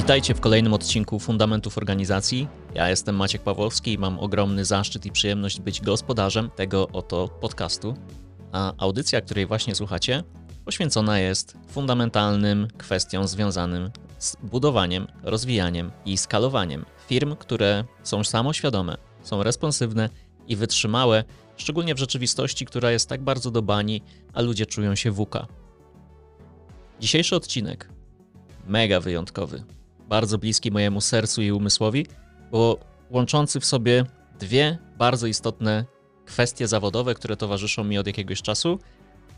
Witajcie w kolejnym odcinku Fundamentów Organizacji. Ja jestem Maciek Pawłowski i mam ogromny zaszczyt i przyjemność być gospodarzem tego oto podcastu. A audycja, której właśnie słuchacie, poświęcona jest fundamentalnym kwestiom związanym z budowaniem, rozwijaniem i skalowaniem firm, które są samoświadome, są responsywne i wytrzymałe, szczególnie w rzeczywistości, która jest tak bardzo do bani, a ludzie czują się wuka. Dzisiejszy odcinek mega wyjątkowy, bardzo bliski mojemu sercu i umysłowi, bo łączący w sobie dwie bardzo istotne kwestie zawodowe, które towarzyszą mi od jakiegoś czasu.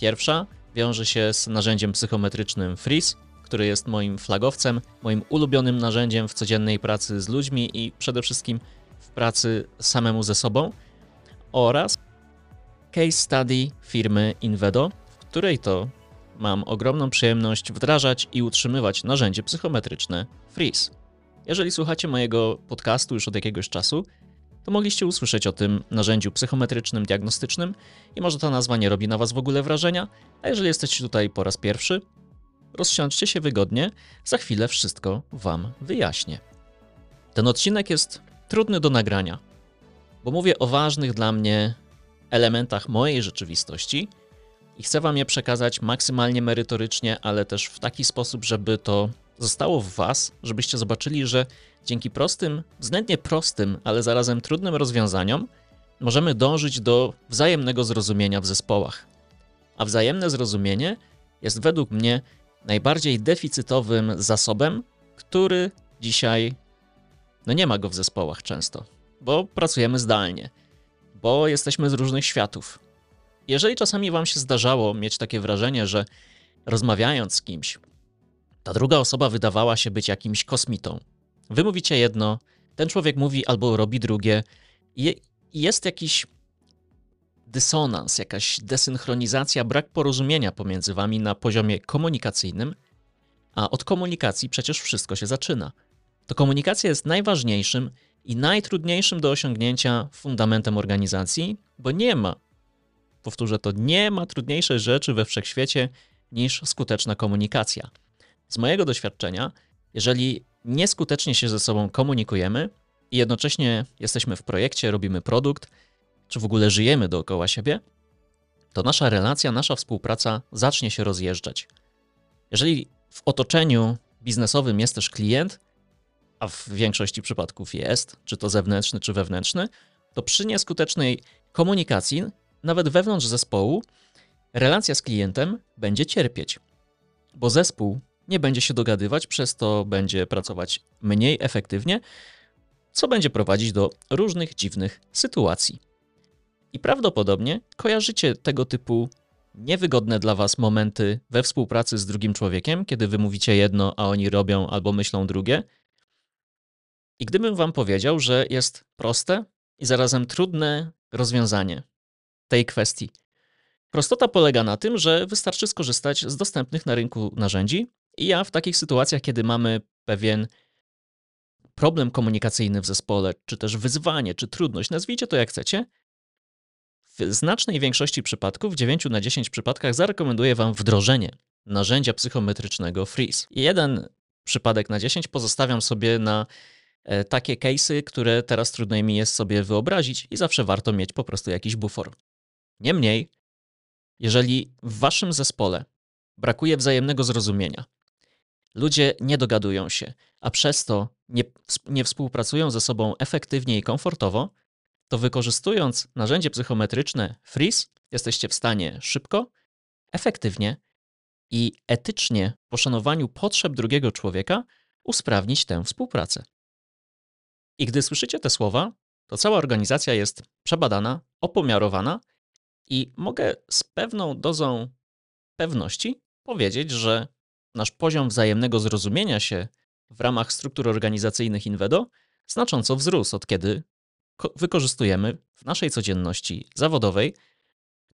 Pierwsza wiąże się z narzędziem psychometrycznym Freeze, który jest moim flagowcem, moim ulubionym narzędziem w codziennej pracy z ludźmi i przede wszystkim w pracy samemu ze sobą, oraz case study firmy Invedo, w której to mam ogromną przyjemność wdrażać i utrzymywać narzędzie psychometryczne Freeze. Jeżeli słuchacie mojego podcastu już od jakiegoś czasu, to mogliście usłyszeć o tym narzędziu psychometrycznym, diagnostycznym i może ta nazwa nie robi na Was w ogóle wrażenia, a jeżeli jesteście tutaj po raz pierwszy, rozsiądźcie się wygodnie, za chwilę wszystko Wam wyjaśnię. Ten odcinek jest trudny do nagrania, bo mówię o ważnych dla mnie elementach mojej rzeczywistości i chcę Wam je przekazać maksymalnie merytorycznie, ale też w taki sposób, żeby to zostało w Was, żebyście zobaczyli, że dzięki prostym, względnie prostym, ale zarazem trudnym rozwiązaniom, możemy dążyć do wzajemnego zrozumienia w zespołach. A wzajemne zrozumienie jest według mnie najbardziej deficytowym zasobem, który dzisiaj no nie ma go w zespołach często, bo pracujemy zdalnie, bo jesteśmy z różnych światów. Jeżeli czasami Wam się zdarzało mieć takie wrażenie, że rozmawiając z kimś, ta druga osoba wydawała się być jakimś kosmitą. Wy mówicie jedno, ten człowiek mówi albo robi drugie, i jest jakiś dysonans, jakaś desynchronizacja, brak porozumienia pomiędzy wami na poziomie komunikacyjnym, a od komunikacji przecież wszystko się zaczyna. To komunikacja jest najważniejszym i najtrudniejszym do osiągnięcia fundamentem organizacji, bo nie ma, powtórzę to, nie ma trudniejszej rzeczy we wszechświecie niż skuteczna komunikacja. Z mojego doświadczenia, jeżeli nieskutecznie się ze sobą komunikujemy i jednocześnie jesteśmy w projekcie, robimy produkt, czy w ogóle żyjemy dookoła siebie, to nasza relacja, nasza współpraca zacznie się rozjeżdżać. Jeżeli w otoczeniu biznesowym jest też klient, a w większości przypadków jest, czy to zewnętrzny, czy wewnętrzny, to przy nieskutecznej komunikacji, nawet wewnątrz zespołu, relacja z klientem będzie cierpieć, bo zespół nie będzie się dogadywać, przez to będzie pracować mniej efektywnie, co będzie prowadzić do różnych dziwnych sytuacji. I prawdopodobnie kojarzycie tego typu niewygodne dla Was momenty we współpracy z drugim człowiekiem, kiedy wy mówicie jedno, a oni robią albo myślą drugie. I gdybym Wam powiedział, że jest proste i zarazem trudne rozwiązanie tej kwestii. Prostota polega na tym, że wystarczy skorzystać z dostępnych na rynku narzędzi, i ja w takich sytuacjach, kiedy mamy pewien problem komunikacyjny w zespole, czy też wyzwanie, czy trudność, nazwijcie to jak chcecie, w znacznej większości przypadków, w 9 na 10 przypadkach, zarekomenduję Wam wdrożenie narzędzia psychometrycznego Freeze. Jeden przypadek na 10 pozostawiam sobie na e, takie case'y, które teraz trudno mi jest sobie wyobrazić i zawsze warto mieć po prostu jakiś bufor. Niemniej, jeżeli w Waszym zespole brakuje wzajemnego zrozumienia, ludzie nie dogadują się, a przez to nie, nie współpracują ze sobą efektywnie i komfortowo, to wykorzystując narzędzie psychometryczne Freeze, jesteście w stanie szybko, efektywnie i etycznie poszanowaniu potrzeb drugiego człowieka usprawnić tę współpracę. I gdy słyszycie te słowa, to cała organizacja jest przebadana, opomiarowana i mogę z pewną dozą pewności powiedzieć, że nasz poziom wzajemnego zrozumienia się w ramach struktur organizacyjnych Invedo znacząco wzrósł od kiedy wykorzystujemy w naszej codzienności zawodowej,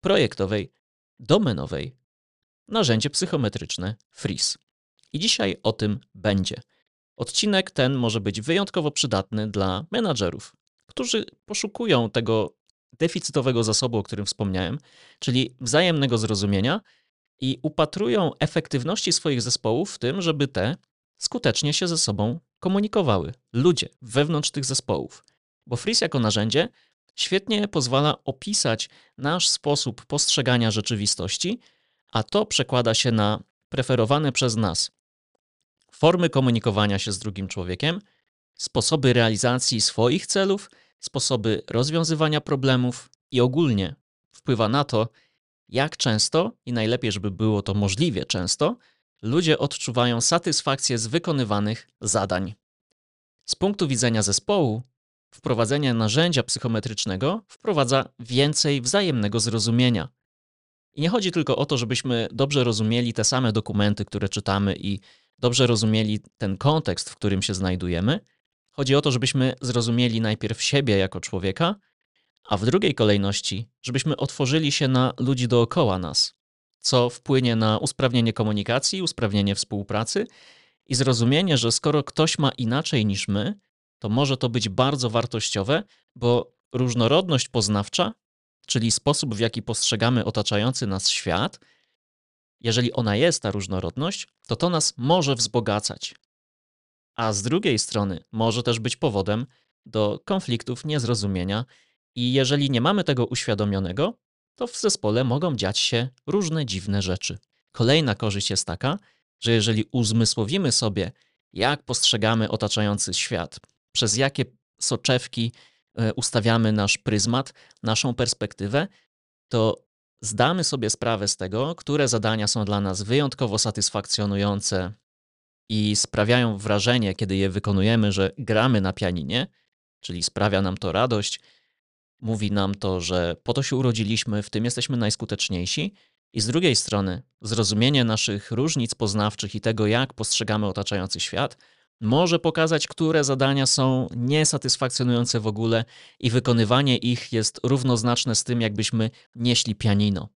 projektowej, domenowej narzędzie psychometryczne Freeze. I dzisiaj o tym będzie. Odcinek ten może być wyjątkowo przydatny dla menadżerów, którzy poszukują tego deficytowego zasobu, o którym wspomniałem, czyli wzajemnego zrozumienia i upatrują efektywności swoich zespołów w tym, żeby te skutecznie się ze sobą komunikowały. Ludzie wewnątrz tych zespołów. Bo Freeze jako narzędzie świetnie pozwala opisać nasz sposób postrzegania rzeczywistości, a to przekłada się na preferowane przez nas formy komunikowania się z drugim człowiekiem, sposoby realizacji swoich celów, sposoby rozwiązywania problemów i ogólnie wpływa na to, jak często i najlepiej, żeby było to możliwie często, ludzie odczuwają satysfakcję z wykonywanych zadań. Z punktu widzenia zespołu, wprowadzenie narzędzia psychometrycznego wprowadza więcej wzajemnego zrozumienia. I nie chodzi tylko o to, żebyśmy dobrze rozumieli te same dokumenty, które czytamy i dobrze rozumieli ten kontekst, w którym się znajdujemy. Chodzi o to, żebyśmy zrozumieli najpierw siebie jako człowieka, a w drugiej kolejności, żebyśmy otworzyli się na ludzi dookoła nas, co wpłynie na usprawnienie komunikacji, usprawnienie współpracy i zrozumienie, że skoro ktoś ma inaczej niż my, to może to być bardzo wartościowe, bo różnorodność poznawcza, czyli sposób, w jaki postrzegamy otaczający nas świat, jeżeli ona jest, ta różnorodność, to to nas może wzbogacać. A z drugiej strony może też być powodem do konfliktów, niezrozumienia, i jeżeli nie mamy tego uświadomionego, to w zespole mogą dziać się różne dziwne rzeczy. Kolejna korzyść jest taka, że jeżeli uzmysłowimy sobie, jak postrzegamy otaczający świat, przez jakie soczewki e, ustawiamy nasz pryzmat, naszą perspektywę, to zdamy sobie sprawę z tego, które zadania są dla nas wyjątkowo satysfakcjonujące i sprawiają wrażenie, kiedy je wykonujemy, że gramy na pianinie, czyli sprawia nam to radość, mówi nam to, że po to się urodziliśmy, w tym jesteśmy najskuteczniejsi. I z drugiej strony, zrozumienie naszych różnic poznawczych i tego, jak postrzegamy otaczający świat, może pokazać, które zadania są niesatysfakcjonujące w ogóle i wykonywanie ich jest równoznaczne z tym, jakbyśmy nieśli pianino.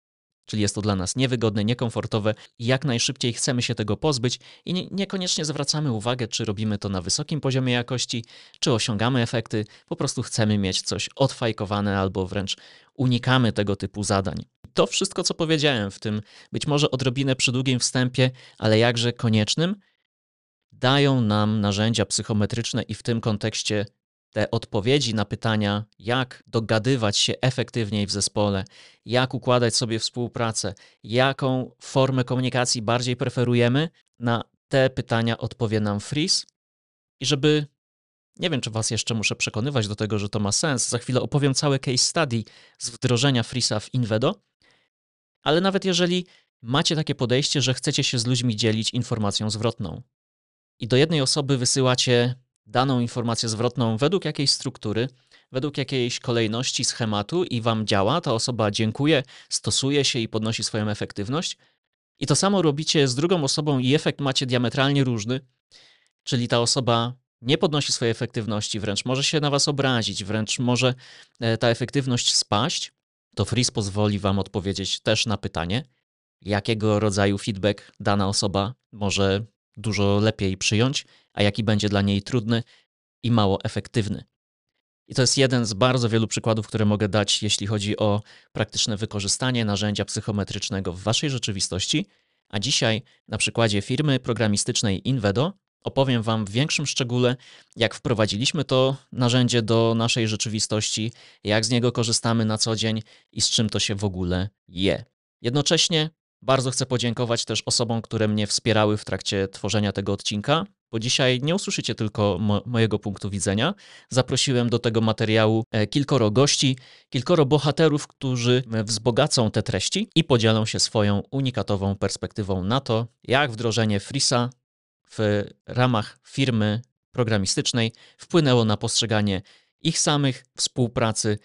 Czyli jest to dla nas niewygodne, niekomfortowe jak najszybciej chcemy się tego pozbyć i nie, niekoniecznie zwracamy uwagę, czy robimy to na wysokim poziomie jakości, czy osiągamy efekty, po prostu chcemy mieć coś odfajkowane albo wręcz unikamy tego typu zadań. To wszystko, co powiedziałem w tym być może odrobinę przy długim wstępie, ale jakże koniecznym, dają nam narzędzia psychometryczne i w tym kontekście te odpowiedzi na pytania, jak dogadywać się efektywniej w zespole, jak układać sobie współpracę, jaką formę komunikacji bardziej preferujemy, na te pytania odpowie nam Freeze. I żeby, nie wiem, czy Was jeszcze muszę przekonywać do tego, że to ma sens, za chwilę opowiem całe case study z wdrożenia Freeza w Invedo, ale nawet jeżeli macie takie podejście, że chcecie się z ludźmi dzielić informacją zwrotną, i do jednej osoby wysyłacie daną informację zwrotną według jakiejś struktury, według jakiejś kolejności, schematu i wam działa, ta osoba dziękuję, stosuje się i podnosi swoją efektywność. I to samo robicie z drugą osobą i efekt macie diametralnie różny, czyli ta osoba nie podnosi swojej efektywności, wręcz może się na was obrazić, wręcz może e, ta efektywność spaść, to Freeze pozwoli wam odpowiedzieć też na pytanie, jakiego rodzaju feedback dana osoba może dużo lepiej przyjąć, a jaki będzie dla niej trudny i mało efektywny. I to jest jeden z bardzo wielu przykładów, które mogę dać, jeśli chodzi o praktyczne wykorzystanie narzędzia psychometrycznego w waszej rzeczywistości. A dzisiaj, na przykładzie firmy programistycznej Invedo, opowiem Wam w większym szczególe, jak wprowadziliśmy to narzędzie do naszej rzeczywistości, jak z niego korzystamy na co dzień i z czym to się w ogóle je. Jednocześnie bardzo chcę podziękować też osobom, które mnie wspierały w trakcie tworzenia tego odcinka, bo dzisiaj nie usłyszycie tylko mo mojego punktu widzenia. Zaprosiłem do tego materiału e, kilkoro gości, kilkoro bohaterów, którzy wzbogacą te treści i podzielą się swoją unikatową perspektywą na to, jak wdrożenie Frisa w ramach firmy programistycznej wpłynęło na postrzeganie ich samych, współpracy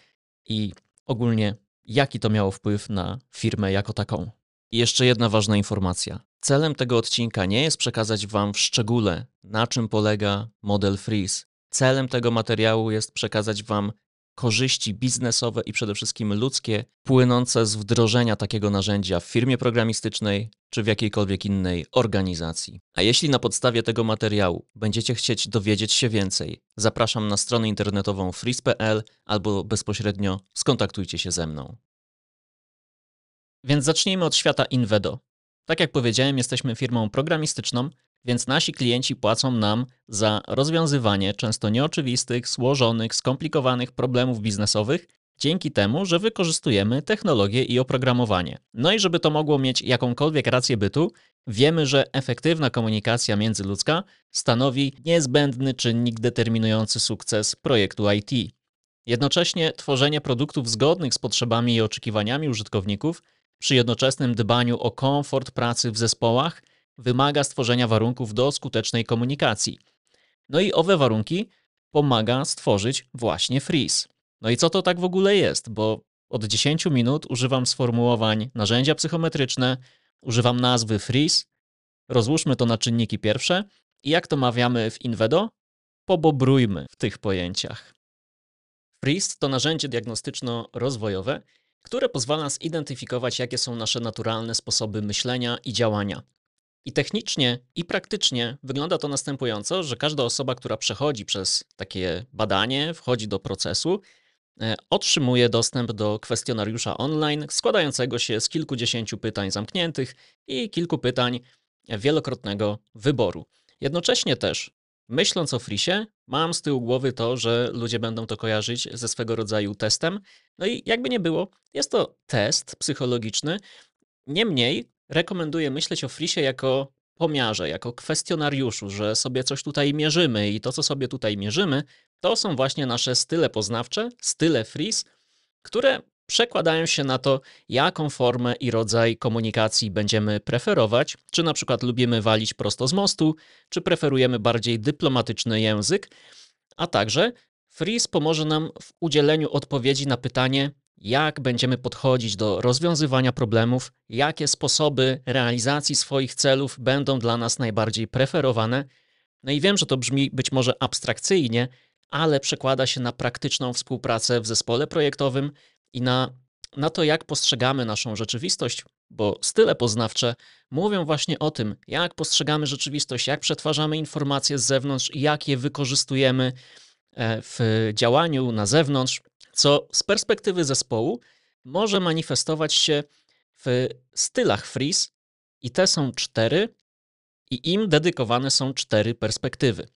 i ogólnie jaki to miało wpływ na firmę jako taką. I jeszcze jedna ważna informacja. Celem tego odcinka nie jest przekazać Wam w szczególe, na czym polega model Freeze. Celem tego materiału jest przekazać Wam korzyści biznesowe i przede wszystkim ludzkie płynące z wdrożenia takiego narzędzia w firmie programistycznej czy w jakiejkolwiek innej organizacji. A jeśli na podstawie tego materiału będziecie chcieć dowiedzieć się więcej, zapraszam na stronę internetową freeze.pl albo bezpośrednio skontaktujcie się ze mną. Więc zacznijmy od świata Invedo. Tak jak powiedziałem, jesteśmy firmą programistyczną, więc nasi klienci płacą nam za rozwiązywanie często nieoczywistych, złożonych, skomplikowanych problemów biznesowych dzięki temu, że wykorzystujemy technologię i oprogramowanie. No i żeby to mogło mieć jakąkolwiek rację bytu, wiemy, że efektywna komunikacja międzyludzka stanowi niezbędny czynnik determinujący sukces projektu IT. Jednocześnie tworzenie produktów zgodnych z potrzebami i oczekiwaniami użytkowników przy jednoczesnym dbaniu o komfort pracy w zespołach wymaga stworzenia warunków do skutecznej komunikacji. No i owe warunki pomaga stworzyć właśnie Freeze. No i co to tak w ogóle jest? Bo od 10 minut używam sformułowań narzędzia psychometryczne, używam nazwy Freeze. Rozłóżmy to na czynniki pierwsze i jak to mawiamy w Invedo, pobobrujmy w tych pojęciach. Freeze to narzędzie diagnostyczno-rozwojowe, które pozwala zidentyfikować, jakie są nasze naturalne sposoby myślenia i działania. I technicznie, i praktycznie wygląda to następująco, że każda osoba, która przechodzi przez takie badanie, wchodzi do procesu, e, otrzymuje dostęp do kwestionariusza online składającego się z kilkudziesięciu pytań zamkniętych i kilku pytań wielokrotnego wyboru. Jednocześnie też, myśląc o Frisie, mam z tyłu głowy to, że ludzie będą to kojarzyć ze swego rodzaju testem. No i jakby nie było, jest to test psychologiczny. Niemniej rekomenduję myśleć o Frisie jako pomiarze, jako kwestionariuszu, że sobie coś tutaj mierzymy i to, co sobie tutaj mierzymy, to są właśnie nasze style poznawcze, style Fris, które przekładają się na to, jaką formę i rodzaj komunikacji będziemy preferować, czy na przykład lubimy walić prosto z mostu, czy preferujemy bardziej dyplomatyczny język, a także Freeze pomoże nam w udzieleniu odpowiedzi na pytanie, jak będziemy podchodzić do rozwiązywania problemów, jakie sposoby realizacji swoich celów będą dla nas najbardziej preferowane. No i wiem, że to brzmi być może abstrakcyjnie, ale przekłada się na praktyczną współpracę w zespole projektowym i na, na to, jak postrzegamy naszą rzeczywistość, bo style poznawcze mówią właśnie o tym, jak postrzegamy rzeczywistość, jak przetwarzamy informacje z zewnątrz, jak je wykorzystujemy e, w działaniu na zewnątrz co z perspektywy zespołu może manifestować się w stylach freeze i te są cztery i im dedykowane są cztery perspektywy.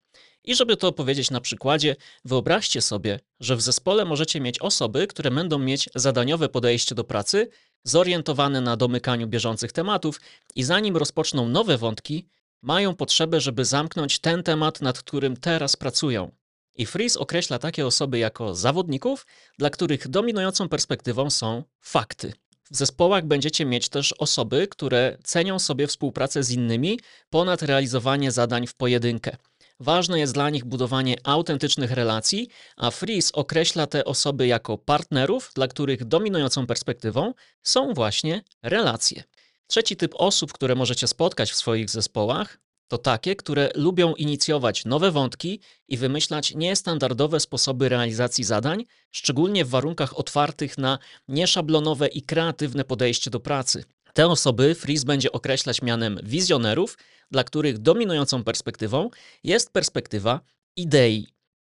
I żeby to opowiedzieć na przykładzie, wyobraźcie sobie, że w zespole możecie mieć osoby, które będą mieć zadaniowe podejście do pracy, zorientowane na domykaniu bieżących tematów i zanim rozpoczną nowe wątki, mają potrzebę, żeby zamknąć ten temat, nad którym teraz pracują. I Fries określa takie osoby jako zawodników, dla których dominującą perspektywą są fakty. W zespołach będziecie mieć też osoby, które cenią sobie współpracę z innymi ponad realizowanie zadań w pojedynkę. Ważne jest dla nich budowanie autentycznych relacji, a Fries określa te osoby jako partnerów, dla których dominującą perspektywą są właśnie relacje. Trzeci typ osób, które możecie spotkać w swoich zespołach, to takie, które lubią inicjować nowe wątki i wymyślać niestandardowe sposoby realizacji zadań, szczególnie w warunkach otwartych na nieszablonowe i kreatywne podejście do pracy. Te osoby Fries będzie określać mianem wizjonerów, dla których dominującą perspektywą jest perspektywa idei.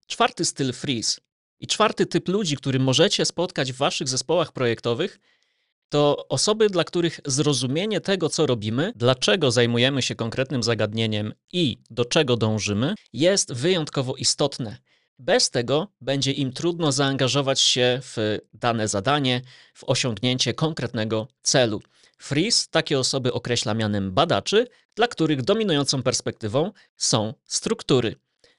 Czwarty styl Fries i czwarty typ ludzi, który możecie spotkać w waszych zespołach projektowych, to osoby, dla których zrozumienie tego, co robimy, dlaczego zajmujemy się konkretnym zagadnieniem i do czego dążymy, jest wyjątkowo istotne. Bez tego będzie im trudno zaangażować się w dane zadanie, w osiągnięcie konkretnego celu. Fries takie osoby określa mianem badaczy, dla których dominującą perspektywą są struktury.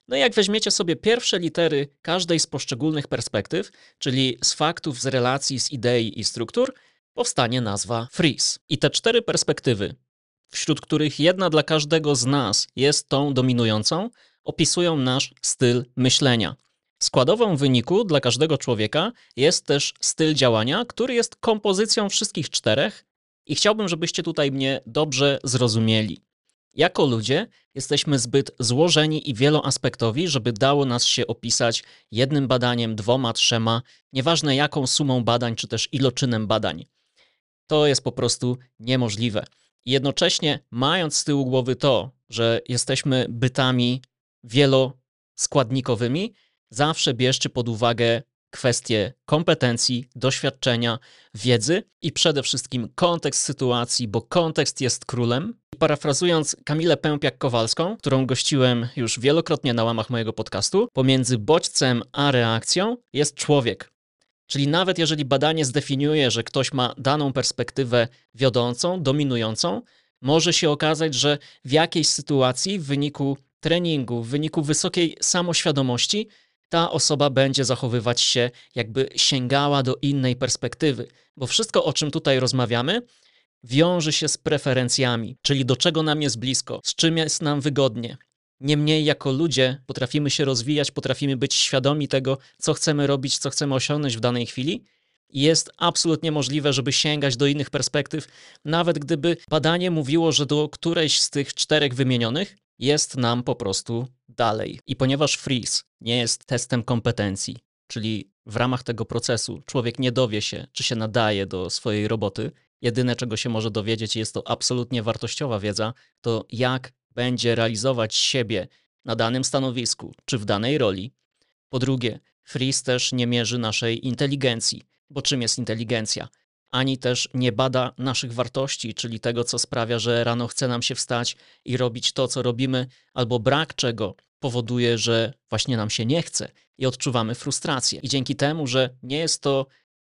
No i jak weźmiecie sobie pierwsze litery każdej z poszczególnych perspektyw, czyli z faktów, z relacji, z idei i struktur, powstanie nazwa Freeze. I te cztery perspektywy, wśród których jedna dla każdego z nas jest tą dominującą, opisują nasz styl myślenia. Składową wyniku dla każdego człowieka jest też styl działania, który jest kompozycją wszystkich czterech, i chciałbym, żebyście tutaj mnie dobrze zrozumieli. Jako ludzie jesteśmy zbyt złożeni i wieloaspektowi, żeby dało nas się opisać jednym badaniem, dwoma, trzema, nieważne jaką sumą badań czy też iloczynem badań. To jest po prostu niemożliwe. jednocześnie, mając z tyłu głowy to, że jesteśmy bytami wieloskładnikowymi, zawsze bierzcie pod uwagę kwestie kompetencji, doświadczenia, wiedzy i przede wszystkim kontekst sytuacji, bo kontekst jest królem. Parafrazując Kamilę Pępiak-Kowalską, którą gościłem już wielokrotnie na łamach mojego podcastu, pomiędzy bodźcem a reakcją jest człowiek. Czyli nawet jeżeli badanie zdefiniuje, że ktoś ma daną perspektywę wiodącą, dominującą, może się okazać, że w jakiejś sytuacji w wyniku treningu, w wyniku wysokiej samoświadomości, ta osoba będzie zachowywać się, jakby sięgała do innej perspektywy. Bo wszystko, o czym tutaj rozmawiamy, wiąże się z preferencjami, czyli do czego nam jest blisko, z czym jest nam wygodnie. Niemniej, jako ludzie, potrafimy się rozwijać, potrafimy być świadomi tego, co chcemy robić, co chcemy osiągnąć w danej chwili. Jest absolutnie możliwe, żeby sięgać do innych perspektyw, nawet gdyby badanie mówiło, że do którejś z tych czterech wymienionych jest nam po prostu dalej. I ponieważ freeze nie jest testem kompetencji, czyli w ramach tego procesu człowiek nie dowie się, czy się nadaje do swojej roboty, jedyne czego się może dowiedzieć, jest to absolutnie wartościowa wiedza, to jak będzie realizować siebie na danym stanowisku czy w danej roli. Po drugie, freeze też nie mierzy naszej inteligencji, bo czym jest inteligencja? Ani też nie bada naszych wartości, czyli tego, co sprawia, że rano chce nam się wstać i robić to, co robimy, albo brak czego powoduje, że właśnie nam się nie chce i odczuwamy frustrację. I dzięki temu, że nie jest to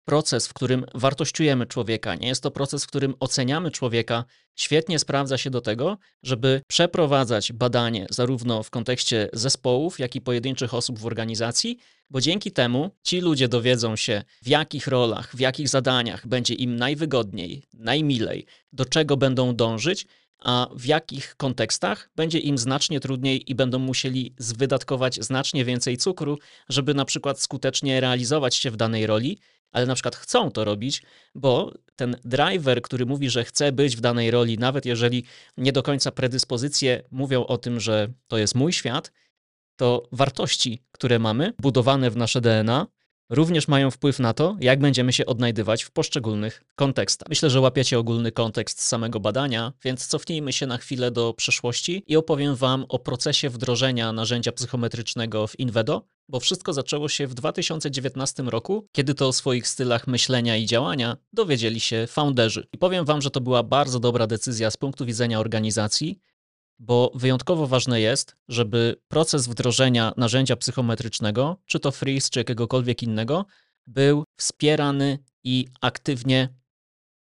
proces, w którym wartościujemy człowieka, nie jest to proces, w którym oceniamy człowieka, świetnie sprawdza się do tego, żeby przeprowadzać badanie zarówno w kontekście zespołów, jak i pojedynczych osób w organizacji, bo dzięki temu ci ludzie dowiedzą się, w jakich rolach, w jakich zadaniach będzie im najwygodniej, najmilej, do czego będą dążyć, a w jakich kontekstach będzie im znacznie trudniej i będą musieli wydatkować znacznie więcej cukru, żeby na przykład skutecznie realizować się w danej roli ale na przykład chcą to robić, bo ten driver, który mówi, że chce być w danej roli, nawet jeżeli nie do końca predyspozycje mówią o tym, że to jest mój świat, to wartości, które mamy, budowane w nasze DNA, również mają wpływ na to, jak będziemy się odnajdywać w poszczególnych kontekstach. Myślę, że łapiecie ogólny kontekst samego badania, więc cofnijmy się na chwilę do przeszłości i opowiem Wam o procesie wdrożenia narzędzia psychometrycznego w Invedo, bo wszystko zaczęło się w 2019 roku, kiedy to o swoich stylach myślenia i działania dowiedzieli się founderzy. I powiem Wam, że to była bardzo dobra decyzja z punktu widzenia organizacji, bo wyjątkowo ważne jest, żeby proces wdrożenia narzędzia psychometrycznego, czy to Freeze, czy jakiegokolwiek innego, był wspierany i aktywnie,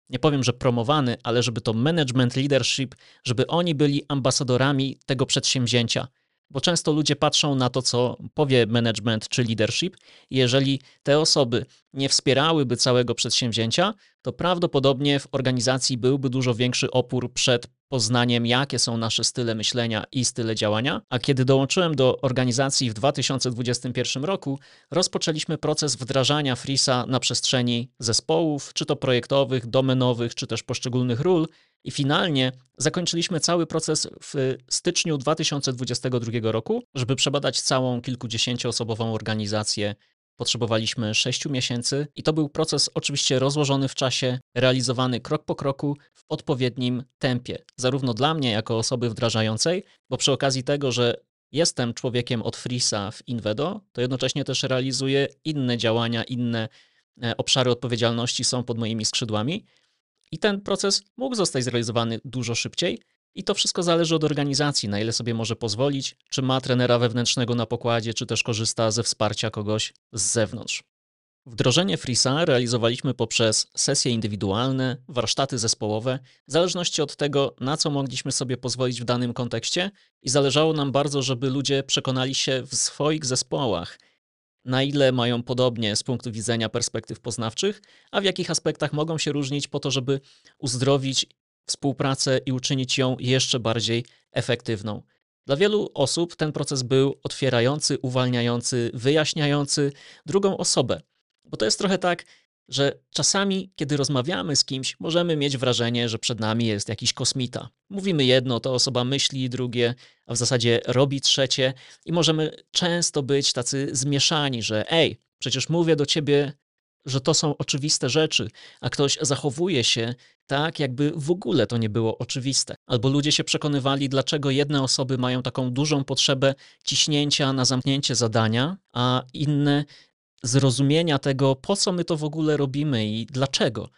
nie powiem, że promowany, ale żeby to management, leadership, żeby oni byli ambasadorami tego przedsięwzięcia. Bo często ludzie patrzą na to, co powie management czy leadership, i jeżeli te osoby nie wspierałyby całego przedsięwzięcia, to prawdopodobnie w organizacji byłby dużo większy opór przed poznaniem, jakie są nasze style myślenia i style działania. A kiedy dołączyłem do organizacji w 2021 roku, rozpoczęliśmy proces wdrażania Frisa na przestrzeni zespołów, czy to projektowych, domenowych, czy też poszczególnych ról. I finalnie zakończyliśmy cały proces w styczniu 2022 roku, żeby przebadać całą kilkudziesięcioosobową organizację Potrzebowaliśmy 6 miesięcy i to był proces oczywiście rozłożony w czasie, realizowany krok po kroku w odpowiednim tempie, zarówno dla mnie jako osoby wdrażającej, bo przy okazji tego, że jestem człowiekiem od Frisa w Invedo, to jednocześnie też realizuję inne działania, inne e, obszary odpowiedzialności są pod moimi skrzydłami i ten proces mógł zostać zrealizowany dużo szybciej, i to wszystko zależy od organizacji, na ile sobie może pozwolić, czy ma trenera wewnętrznego na pokładzie, czy też korzysta ze wsparcia kogoś z zewnątrz. Wdrożenie Freesa realizowaliśmy poprzez sesje indywidualne, warsztaty zespołowe, w zależności od tego, na co mogliśmy sobie pozwolić w danym kontekście, i zależało nam bardzo, żeby ludzie przekonali się w swoich zespołach, na ile mają podobnie z punktu widzenia perspektyw poznawczych, a w jakich aspektach mogą się różnić, po to, żeby uzdrowić współpracę i uczynić ją jeszcze bardziej efektywną. Dla wielu osób ten proces był otwierający, uwalniający, wyjaśniający drugą osobę. Bo to jest trochę tak, że czasami, kiedy rozmawiamy z kimś, możemy mieć wrażenie, że przed nami jest jakiś kosmita. Mówimy jedno, to osoba myśli drugie, a w zasadzie robi trzecie, i możemy często być tacy zmieszani, że ej, przecież mówię do ciebie że to są oczywiste rzeczy, a ktoś zachowuje się tak, jakby w ogóle to nie było oczywiste. Albo ludzie się przekonywali, dlaczego jedne osoby mają taką dużą potrzebę ciśnięcia na zamknięcie zadania, a inne zrozumienia tego, po co my to w ogóle robimy i dlaczego.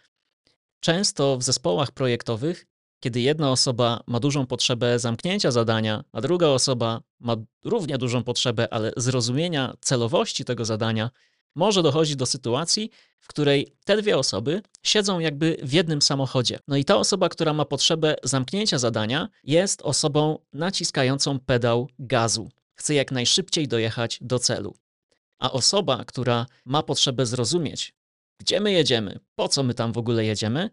Często w zespołach projektowych, kiedy jedna osoba ma dużą potrzebę zamknięcia zadania, a druga osoba ma równie dużą potrzebę, ale zrozumienia celowości tego zadania, może dochodzić do sytuacji, w której te dwie osoby siedzą jakby w jednym samochodzie. No i ta osoba, która ma potrzebę zamknięcia zadania, jest osobą naciskającą pedał gazu. Chce jak najszybciej dojechać do celu. A osoba, która ma potrzebę zrozumieć, gdzie my jedziemy, po co my tam w ogóle jedziemy,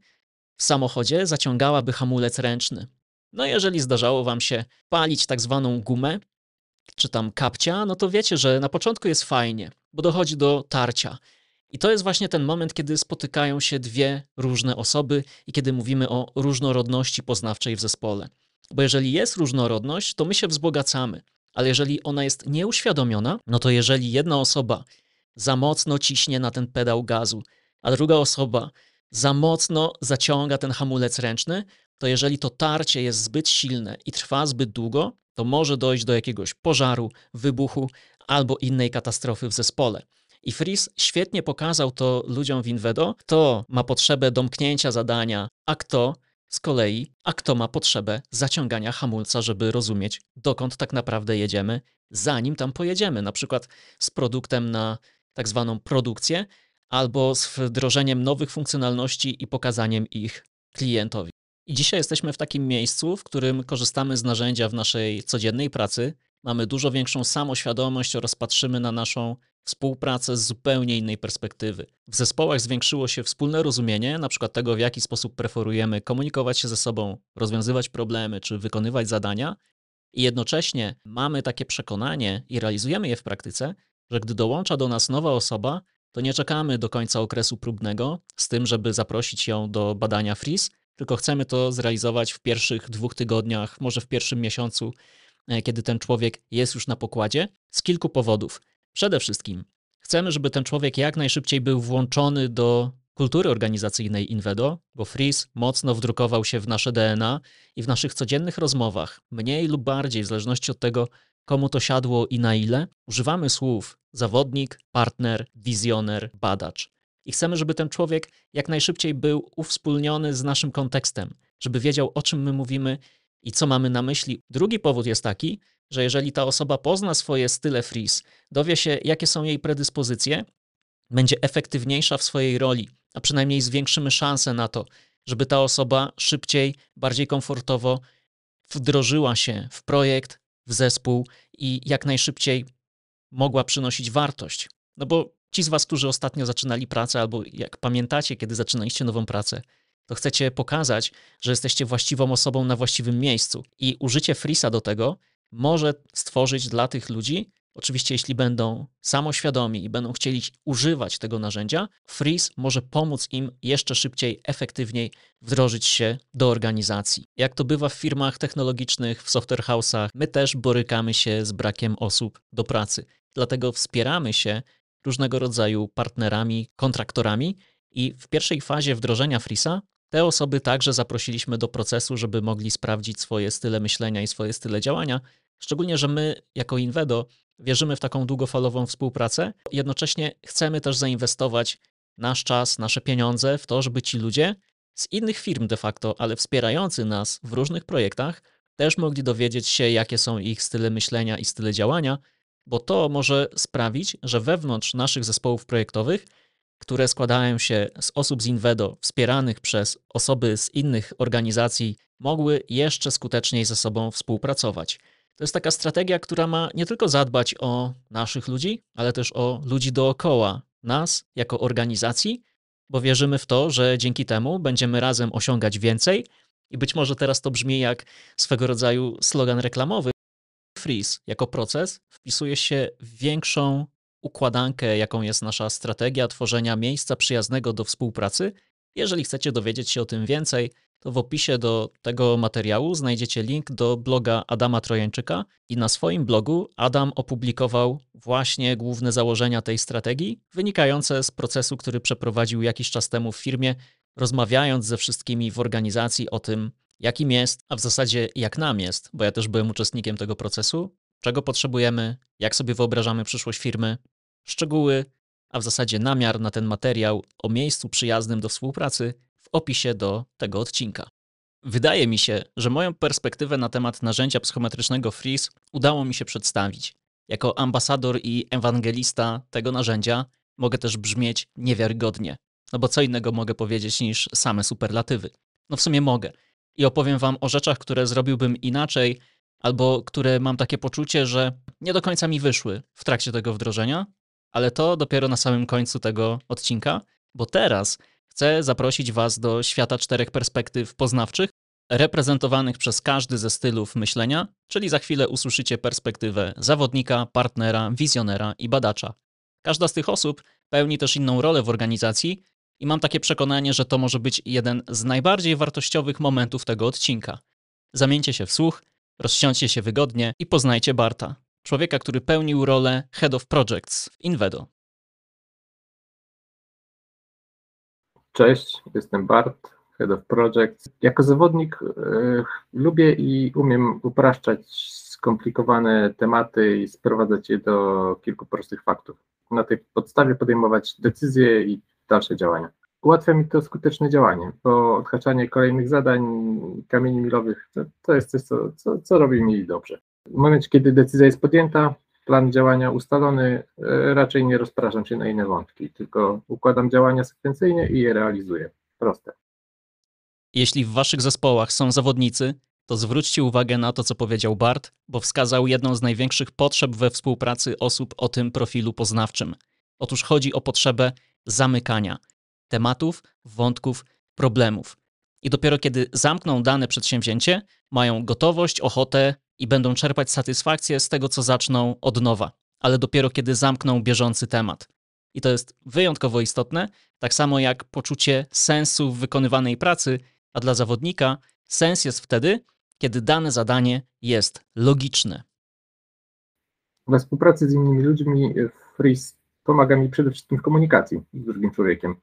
w samochodzie zaciągałaby hamulec ręczny. No jeżeli zdarzało wam się palić tak zwaną gumę, czy tam kapcia, no to wiecie, że na początku jest fajnie, bo dochodzi do tarcia. I to jest właśnie ten moment, kiedy spotykają się dwie różne osoby i kiedy mówimy o różnorodności poznawczej w zespole. Bo jeżeli jest różnorodność, to my się wzbogacamy, ale jeżeli ona jest nieuświadomiona, no to jeżeli jedna osoba za mocno ciśnie na ten pedał gazu, a druga osoba za mocno zaciąga ten hamulec ręczny, to jeżeli to tarcie jest zbyt silne i trwa zbyt długo, to może dojść do jakiegoś pożaru, wybuchu albo innej katastrofy w zespole. I Fris świetnie pokazał to ludziom w Invedo, kto ma potrzebę domknięcia zadania, a kto z kolei, a kto ma potrzebę zaciągania hamulca, żeby rozumieć, dokąd tak naprawdę jedziemy, zanim tam pojedziemy, na przykład z produktem na tak zwaną produkcję, albo z wdrożeniem nowych funkcjonalności i pokazaniem ich klientowi. I dzisiaj jesteśmy w takim miejscu, w którym korzystamy z narzędzia w naszej codziennej pracy, mamy dużo większą samoświadomość oraz patrzymy na naszą współpracę z zupełnie innej perspektywy. W zespołach zwiększyło się wspólne rozumienie, na przykład tego, w jaki sposób preferujemy komunikować się ze sobą, rozwiązywać problemy czy wykonywać zadania, i jednocześnie mamy takie przekonanie i realizujemy je w praktyce, że gdy dołącza do nas nowa osoba, to nie czekamy do końca okresu próbnego z tym, żeby zaprosić ją do badania FRIS, tylko chcemy to zrealizować w pierwszych dwóch tygodniach, może w pierwszym miesiącu, kiedy ten człowiek jest już na pokładzie, z kilku powodów. Przede wszystkim chcemy, żeby ten człowiek jak najszybciej był włączony do kultury organizacyjnej Invedo, bo Freeze mocno wdrukował się w nasze DNA i w naszych codziennych rozmowach, mniej lub bardziej, w zależności od tego, komu to siadło i na ile, używamy słów zawodnik, partner, wizjoner, badacz. I chcemy, żeby ten człowiek jak najszybciej był uwspólniony z naszym kontekstem, żeby wiedział, o czym my mówimy i co mamy na myśli. Drugi powód jest taki, że jeżeli ta osoba pozna swoje style freeze, dowie się, jakie są jej predyspozycje, będzie efektywniejsza w swojej roli, a przynajmniej zwiększymy szanse na to, żeby ta osoba szybciej, bardziej komfortowo wdrożyła się w projekt, w zespół i jak najszybciej mogła przynosić wartość. No bo ci z Was, którzy ostatnio zaczynali pracę, albo jak pamiętacie, kiedy zaczynaliście nową pracę, to chcecie pokazać, że jesteście właściwą osobą na właściwym miejscu. I użycie Frisa do tego może stworzyć dla tych ludzi, oczywiście jeśli będą samoświadomi i będą chcieli używać tego narzędzia, Freeze może pomóc im jeszcze szybciej, efektywniej wdrożyć się do organizacji. Jak to bywa w firmach technologicznych, w software house'ach, my też borykamy się z brakiem osób do pracy. Dlatego wspieramy się różnego rodzaju partnerami, kontraktorami i w pierwszej fazie wdrożenia Frisa te osoby także zaprosiliśmy do procesu, żeby mogli sprawdzić swoje style myślenia i swoje style działania. Szczególnie, że my jako Invedo wierzymy w taką długofalową współpracę. Jednocześnie chcemy też zainwestować nasz czas, nasze pieniądze w to, żeby ci ludzie z innych firm de facto, ale wspierający nas w różnych projektach, też mogli dowiedzieć się, jakie są ich style myślenia i style działania, bo to może sprawić, że wewnątrz naszych zespołów projektowych, które składają się z osób z Invedo wspieranych przez osoby z innych organizacji, mogły jeszcze skuteczniej ze sobą współpracować. To jest taka strategia, która ma nie tylko zadbać o naszych ludzi, ale też o ludzi dookoła nas jako organizacji, bo wierzymy w to, że dzięki temu będziemy razem osiągać więcej. I być może teraz to brzmi jak swego rodzaju slogan reklamowy, freeze jako proces wpisuje się w większą układankę, jaką jest nasza strategia tworzenia miejsca przyjaznego do współpracy. Jeżeli chcecie dowiedzieć się o tym więcej, to w opisie do tego materiału znajdziecie link do bloga Adama Trojańczyka i na swoim blogu Adam opublikował właśnie główne założenia tej strategii, wynikające z procesu, który przeprowadził jakiś czas temu w firmie, rozmawiając ze wszystkimi w organizacji o tym, jakim jest, a w zasadzie jak nam jest, bo ja też byłem uczestnikiem tego procesu, czego potrzebujemy, jak sobie wyobrażamy przyszłość firmy. Szczegóły a w zasadzie namiar na ten materiał o miejscu przyjaznym do współpracy w opisie do tego odcinka. Wydaje mi się, że moją perspektywę na temat narzędzia psychometrycznego Freeze udało mi się przedstawić. Jako ambasador i ewangelista tego narzędzia mogę też brzmieć niewiarygodnie. No bo co innego mogę powiedzieć niż same superlatywy? No w sumie mogę. I opowiem wam o rzeczach, które zrobiłbym inaczej, albo które mam takie poczucie, że nie do końca mi wyszły w trakcie tego wdrożenia, ale to dopiero na samym końcu tego odcinka, bo teraz chcę zaprosić was do świata czterech perspektyw poznawczych, reprezentowanych przez każdy ze stylów myślenia, czyli za chwilę usłyszycie perspektywę zawodnika, partnera, wizjonera i badacza. Każda z tych osób pełni też inną rolę w organizacji i mam takie przekonanie, że to może być jeden z najbardziej wartościowych momentów tego odcinka. Zamieńcie się w słuch, rozsiądźcie się wygodnie i poznajcie Barta, człowieka, który pełnił rolę Head of Projects w Invedo. Cześć, jestem Bart, Head of Projects. Jako zawodnik e, lubię i umiem upraszczać skomplikowane tematy i sprowadzać je do kilku prostych faktów. Na tej podstawie podejmować decyzje i dalsze działania. Ułatwia mi to skuteczne działanie, bo odhaczanie kolejnych zadań, kamieni milowych, to, to jest coś, co, co, co robi mi dobrze. W momencie, kiedy decyzja jest podjęta, plan działania ustalony, e, raczej nie rozpraszam się na inne wątki, tylko układam działania sekwencyjnie i je realizuję. Proste. Jeśli w waszych zespołach są zawodnicy, to zwróćcie uwagę na to, co powiedział Bart, bo wskazał jedną z największych potrzeb we współpracy osób o tym profilu poznawczym. Otóż chodzi o potrzebę zamykania tematów, wątków, problemów. I dopiero kiedy zamkną dane przedsięwzięcie, mają gotowość, ochotę i będą czerpać satysfakcję z tego, co zaczną od nowa, ale dopiero kiedy zamkną bieżący temat. I to jest wyjątkowo istotne, tak samo jak poczucie sensu w wykonywanej pracy, a dla zawodnika sens jest wtedy, kiedy dane zadanie jest logiczne. We współpracy z innymi ludźmi Freeze pomaga mi przede wszystkim w komunikacji z drugim człowiekiem,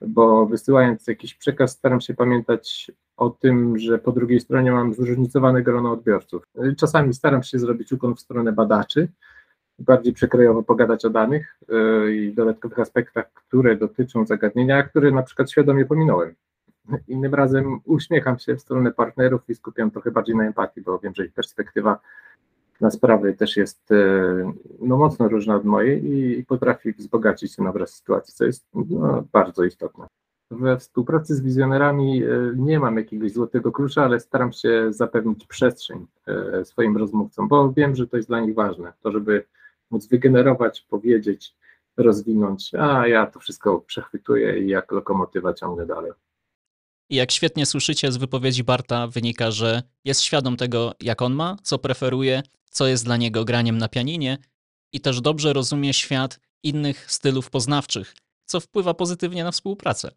bo wysyłając jakiś przekaz staram się pamiętać o tym, że po drugiej stronie mam zróżnicowane grono odbiorców. Czasami staram się zrobić ukłon w stronę badaczy, bardziej przekrojowo pogadać o danych yy, i dodatkowych aspektach, które dotyczą zagadnienia, które na przykład świadomie pominąłem. Innym razem uśmiecham się w stronę partnerów i skupiam trochę bardziej na empatii, bo wiem, że ich perspektywa na sprawy też jest e, no, mocno różna od mojej i, potrafi wzbogacić ten obraz sytuacji, co jest no, bardzo istotne. We współpracy z wizjonerami e, nie mam jakiegoś złotego klucza, ale staram się zapewnić przestrzeń e, swoim rozmówcom, bo wiem, że to jest dla nich ważne, to żeby móc wygenerować, powiedzieć, rozwinąć, a ja to wszystko przechwytuję i jak lokomotywa ciągnę dalej. I jak świetnie słyszycie z wypowiedzi Barta, wynika, że jest świadom tego, jak on ma, co preferuje, co jest dla niego graniem na pianinie i też dobrze rozumie świat innych stylów poznawczych, co wpływa pozytywnie na współpracę.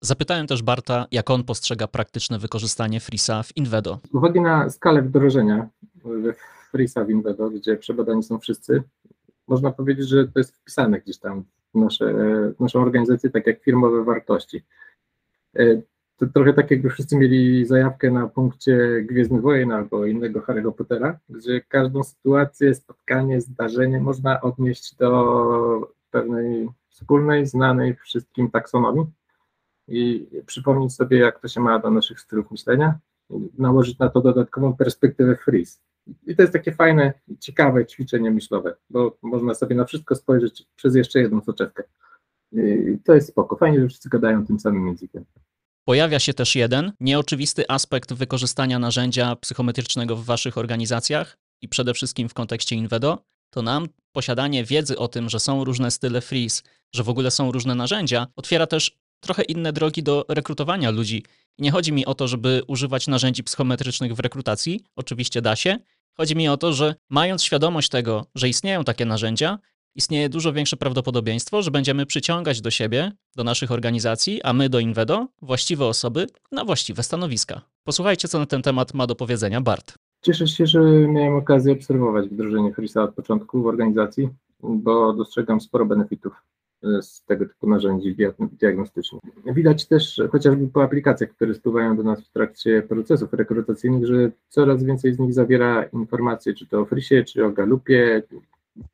Zapytałem też Barta, jak on postrzega praktyczne wykorzystanie Frisa w Invedo. Z uwagi na skalę wdrożenia Frisa w Invedo, gdzie przebadani są wszyscy, można powiedzieć, że to jest wpisane gdzieś tam w, nasze, w naszą organizację, tak jak firmowe wartości. E, to trochę tak jakby wszyscy mieli zajawkę na punkcie Gwiezdnych Wojen albo innego Harry'ego Pottera, gdzie każdą sytuację, spotkanie, zdarzenie można odnieść do pewnej wspólnej, znanej wszystkim taksonomii i przypomnieć sobie, jak to się ma do naszych stylów myślenia, nałożyć na to dodatkową perspektywę freeze. I to jest takie fajne, ciekawe ćwiczenie myślowe, bo można sobie na wszystko spojrzeć przez jeszcze jedną soczewkę. I to jest spoko. Fajnie, że wszyscy gadają tym samym językiem. Pojawia się też jeden nieoczywisty aspekt wykorzystania narzędzia psychometrycznego w waszych organizacjach i przede wszystkim w kontekście Invedo, to nam posiadanie wiedzy o tym, że są różne style freeze, że w ogóle są różne narzędzia, otwiera też trochę inne drogi do rekrutowania ludzi. Nie chodzi mi o to, żeby używać narzędzi psychometrycznych w rekrutacji, oczywiście da się. Chodzi mi o to, że mając świadomość tego, że istnieją takie narzędzia, istnieje dużo większe prawdopodobieństwo, że będziemy przyciągać do siebie, do naszych organizacji, a my do Invedo, właściwe osoby na właściwe stanowiska. Posłuchajcie, co na ten temat ma do powiedzenia Bart. Cieszę się, że miałem okazję obserwować wdrożenie Chrisa od początku w organizacji, bo dostrzegam sporo benefitów z tego typu narzędzi diagnostycznych. Widać też chociażby po aplikacjach, które spływają do nas w trakcie procesów rekrutacyjnych, że coraz więcej z nich zawiera informacje, czy to o Frisie, czy o Galupie,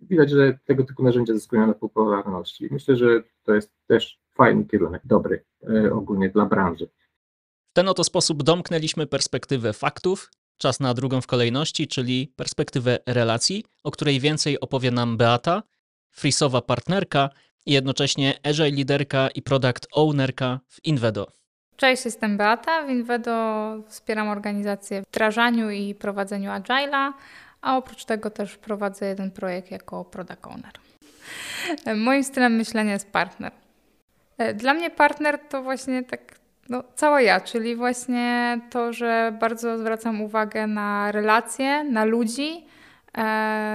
widać, że tego typu narzędzia zyskują na popularności. Myślę, że to jest też fajny kierunek, dobry e, ogólnie dla branży. W ten oto sposób domknęliśmy perspektywę faktów. Czas na drugą w kolejności, czyli perspektywę relacji, o której więcej opowie nam Beata, frisowa partnerka i jednocześnie agile liderka i product ownerka w Invedo. Cześć, jestem Beata. W Invedo wspieram organizację w wdrażaniu i prowadzeniu agile'a, a oprócz tego też prowadzę jeden projekt jako product owner. Moim stylem myślenia jest partner. Dla mnie partner to właśnie tak no, cała ja, czyli właśnie to, że bardzo zwracam uwagę na relacje, na ludzi, e,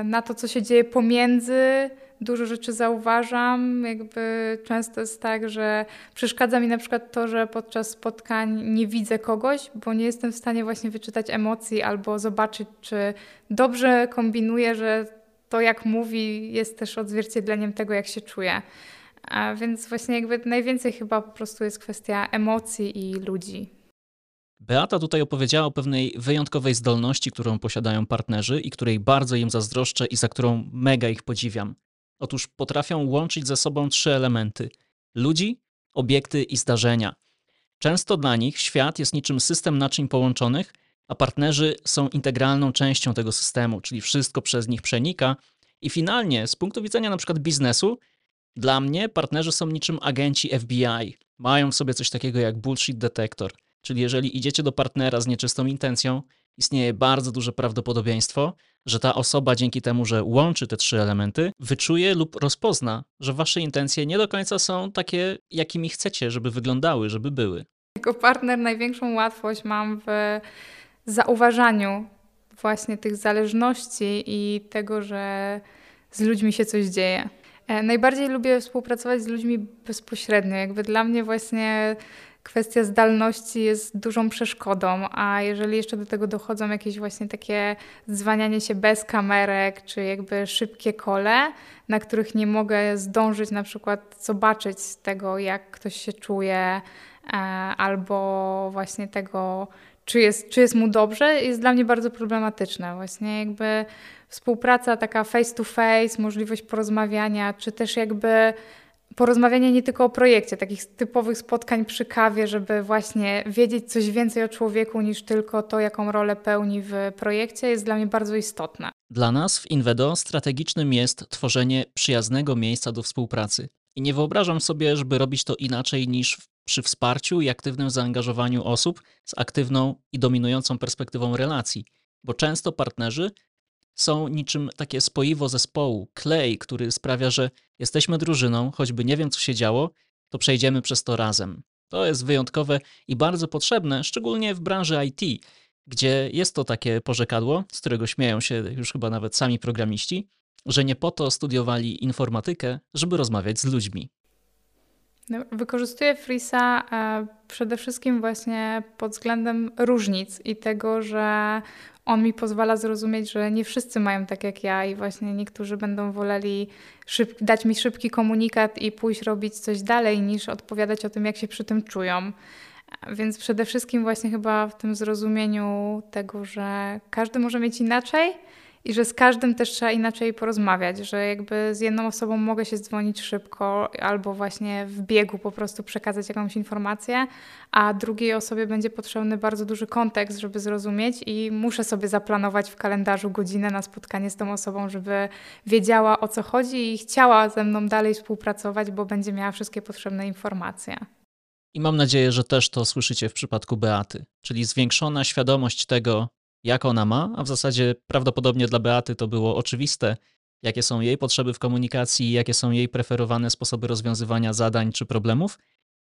na to, co się dzieje pomiędzy. Dużo rzeczy zauważam. Jakby często jest tak, że przeszkadza mi na przykład to, że podczas spotkań nie widzę kogoś, bo nie jestem w stanie właśnie wyczytać emocji albo zobaczyć, czy dobrze kombinuję, że to, jak mówi, jest też odzwierciedleniem tego, jak się czuję. A więc właśnie jakby najwięcej chyba po prostu jest kwestia emocji i ludzi. Beata tutaj opowiedziała o pewnej wyjątkowej zdolności, którą posiadają partnerzy i której bardzo im zazdroszczę i za którą mega ich podziwiam. Otóż potrafią łączyć ze sobą trzy elementy: ludzi, obiekty i zdarzenia. Często dla nich świat jest niczym system naczyń połączonych, a partnerzy są integralną częścią tego systemu, czyli wszystko przez nich przenika. I finalnie, z punktu widzenia przykład biznesu, dla mnie partnerzy są niczym agenci FBI. Mają w sobie coś takiego jak bullshit detector. Czyli jeżeli idziecie do partnera z nieczystą intencją, istnieje bardzo duże prawdopodobieństwo, że ta osoba dzięki temu, że łączy te trzy elementy, wyczuje lub rozpozna, że wasze intencje nie do końca są takie, jakimi chcecie, żeby wyglądały, żeby były. Jako partner największą łatwość mam w zauważaniu właśnie tych zależności i tego, że z ludźmi się coś dzieje. E, najbardziej lubię współpracować z ludźmi bezpośrednio. Jakby dla mnie właśnie kwestia zdalności jest dużą przeszkodą, a jeżeli jeszcze do tego dochodzą jakieś właśnie takie dzwanianie się bez kamerek, czy jakby szybkie kole, na których nie mogę zdążyć na przykład zobaczyć tego, jak ktoś się czuje, e, albo właśnie tego, czy jest, czy jest mu dobrze, jest dla mnie bardzo problematyczne. Właśnie jakby współpraca taka face to face, możliwość porozmawiania, czy też jakby porozmawianie nie tylko o projekcie, takich typowych spotkań przy kawie, żeby właśnie wiedzieć coś więcej o człowieku niż tylko to, jaką rolę pełni w projekcie, jest dla mnie bardzo istotne. Dla nas w Invedo strategicznym jest tworzenie przyjaznego miejsca do współpracy. I nie wyobrażam sobie, żeby robić to inaczej niż przy wsparciu i aktywnym zaangażowaniu osób z aktywną i dominującą perspektywą relacji, bo często partnerzy są niczym takie spoiwo zespołu, klej, który sprawia, że jesteśmy drużyną, choćby nie wiem, co się działo, to przejdziemy przez to razem. To jest wyjątkowe i bardzo potrzebne, szczególnie w branży IT, gdzie jest to takie porzekadło, z którego śmieją się już chyba nawet sami programiści, że nie po to studiowali informatykę, żeby rozmawiać z ludźmi. No, wykorzystuję Freesa e, przede wszystkim właśnie pod względem różnic i tego, że on mi pozwala zrozumieć, że nie wszyscy mają tak jak ja i właśnie niektórzy będą woleli szyb- dać mi szybki komunikat i pójść robić coś dalej, niż odpowiadać o tym, jak się przy tym czują. Więc przede wszystkim właśnie chyba w tym zrozumieniu tego, że każdy może mieć inaczej i że z każdym też trzeba inaczej porozmawiać, że jakby z jedną osobą mogę się dzwonić szybko albo właśnie w biegu po prostu przekazać jakąś informację, a drugiej osobie będzie potrzebny bardzo duży kontekst, żeby zrozumieć i muszę sobie zaplanować w kalendarzu godzinę na spotkanie z tą osobą, żeby wiedziała o co chodzi i chciała ze mną dalej współpracować, bo będzie miała wszystkie potrzebne informacje. I mam nadzieję, że też to słyszycie w przypadku Beaty, czyli zwiększona świadomość tego, jak ona ma, a w zasadzie prawdopodobnie dla Beaty to było oczywiste, jakie są jej potrzeby w komunikacji, jakie są jej preferowane sposoby rozwiązywania zadań czy problemów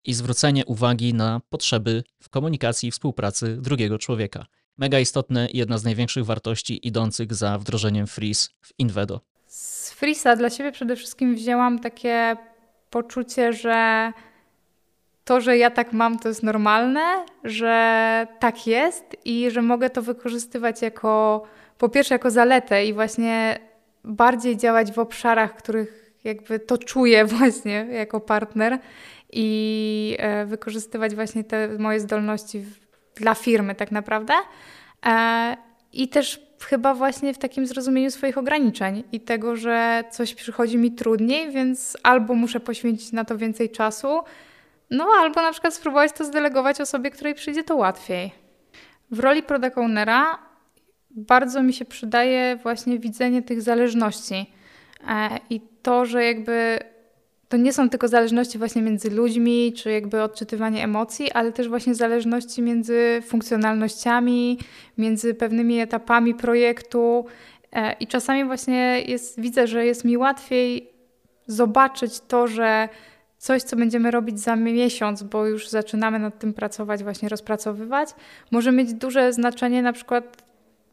i zwrócenie uwagi na potrzeby w komunikacji i współpracy drugiego człowieka. Mega istotne i jedna z największych wartości idących za wdrożeniem Freeze w Invedo. Z Freeza dla siebie przede wszystkim wzięłam takie poczucie, że to, że ja tak mam, to jest normalne, że tak jest i że mogę to wykorzystywać jako, po pierwsze, jako zaletę i właśnie bardziej działać w obszarach, których jakby to czuję właśnie jako partner i e, wykorzystywać właśnie te moje zdolności dla firmy tak naprawdę. E, I też chyba właśnie w takim zrozumieniu swoich ograniczeń i tego, że coś przychodzi mi trudniej, więc albo muszę poświęcić na to więcej czasu, no albo na przykład spróbować to zdelegować osobie, której przyjdzie to łatwiej. W roli product ownera bardzo mi się przydaje właśnie widzenie tych zależności e, i to, że jakby to nie są tylko zależności właśnie między ludźmi, czy jakby odczytywanie emocji, ale też właśnie zależności między funkcjonalnościami, między pewnymi etapami projektu. E, I czasami właśnie jest, widzę, że jest mi łatwiej zobaczyć to, że coś, co będziemy robić za miesiąc, bo już zaczynamy nad tym pracować, właśnie rozpracowywać, może mieć duże znaczenie na przykład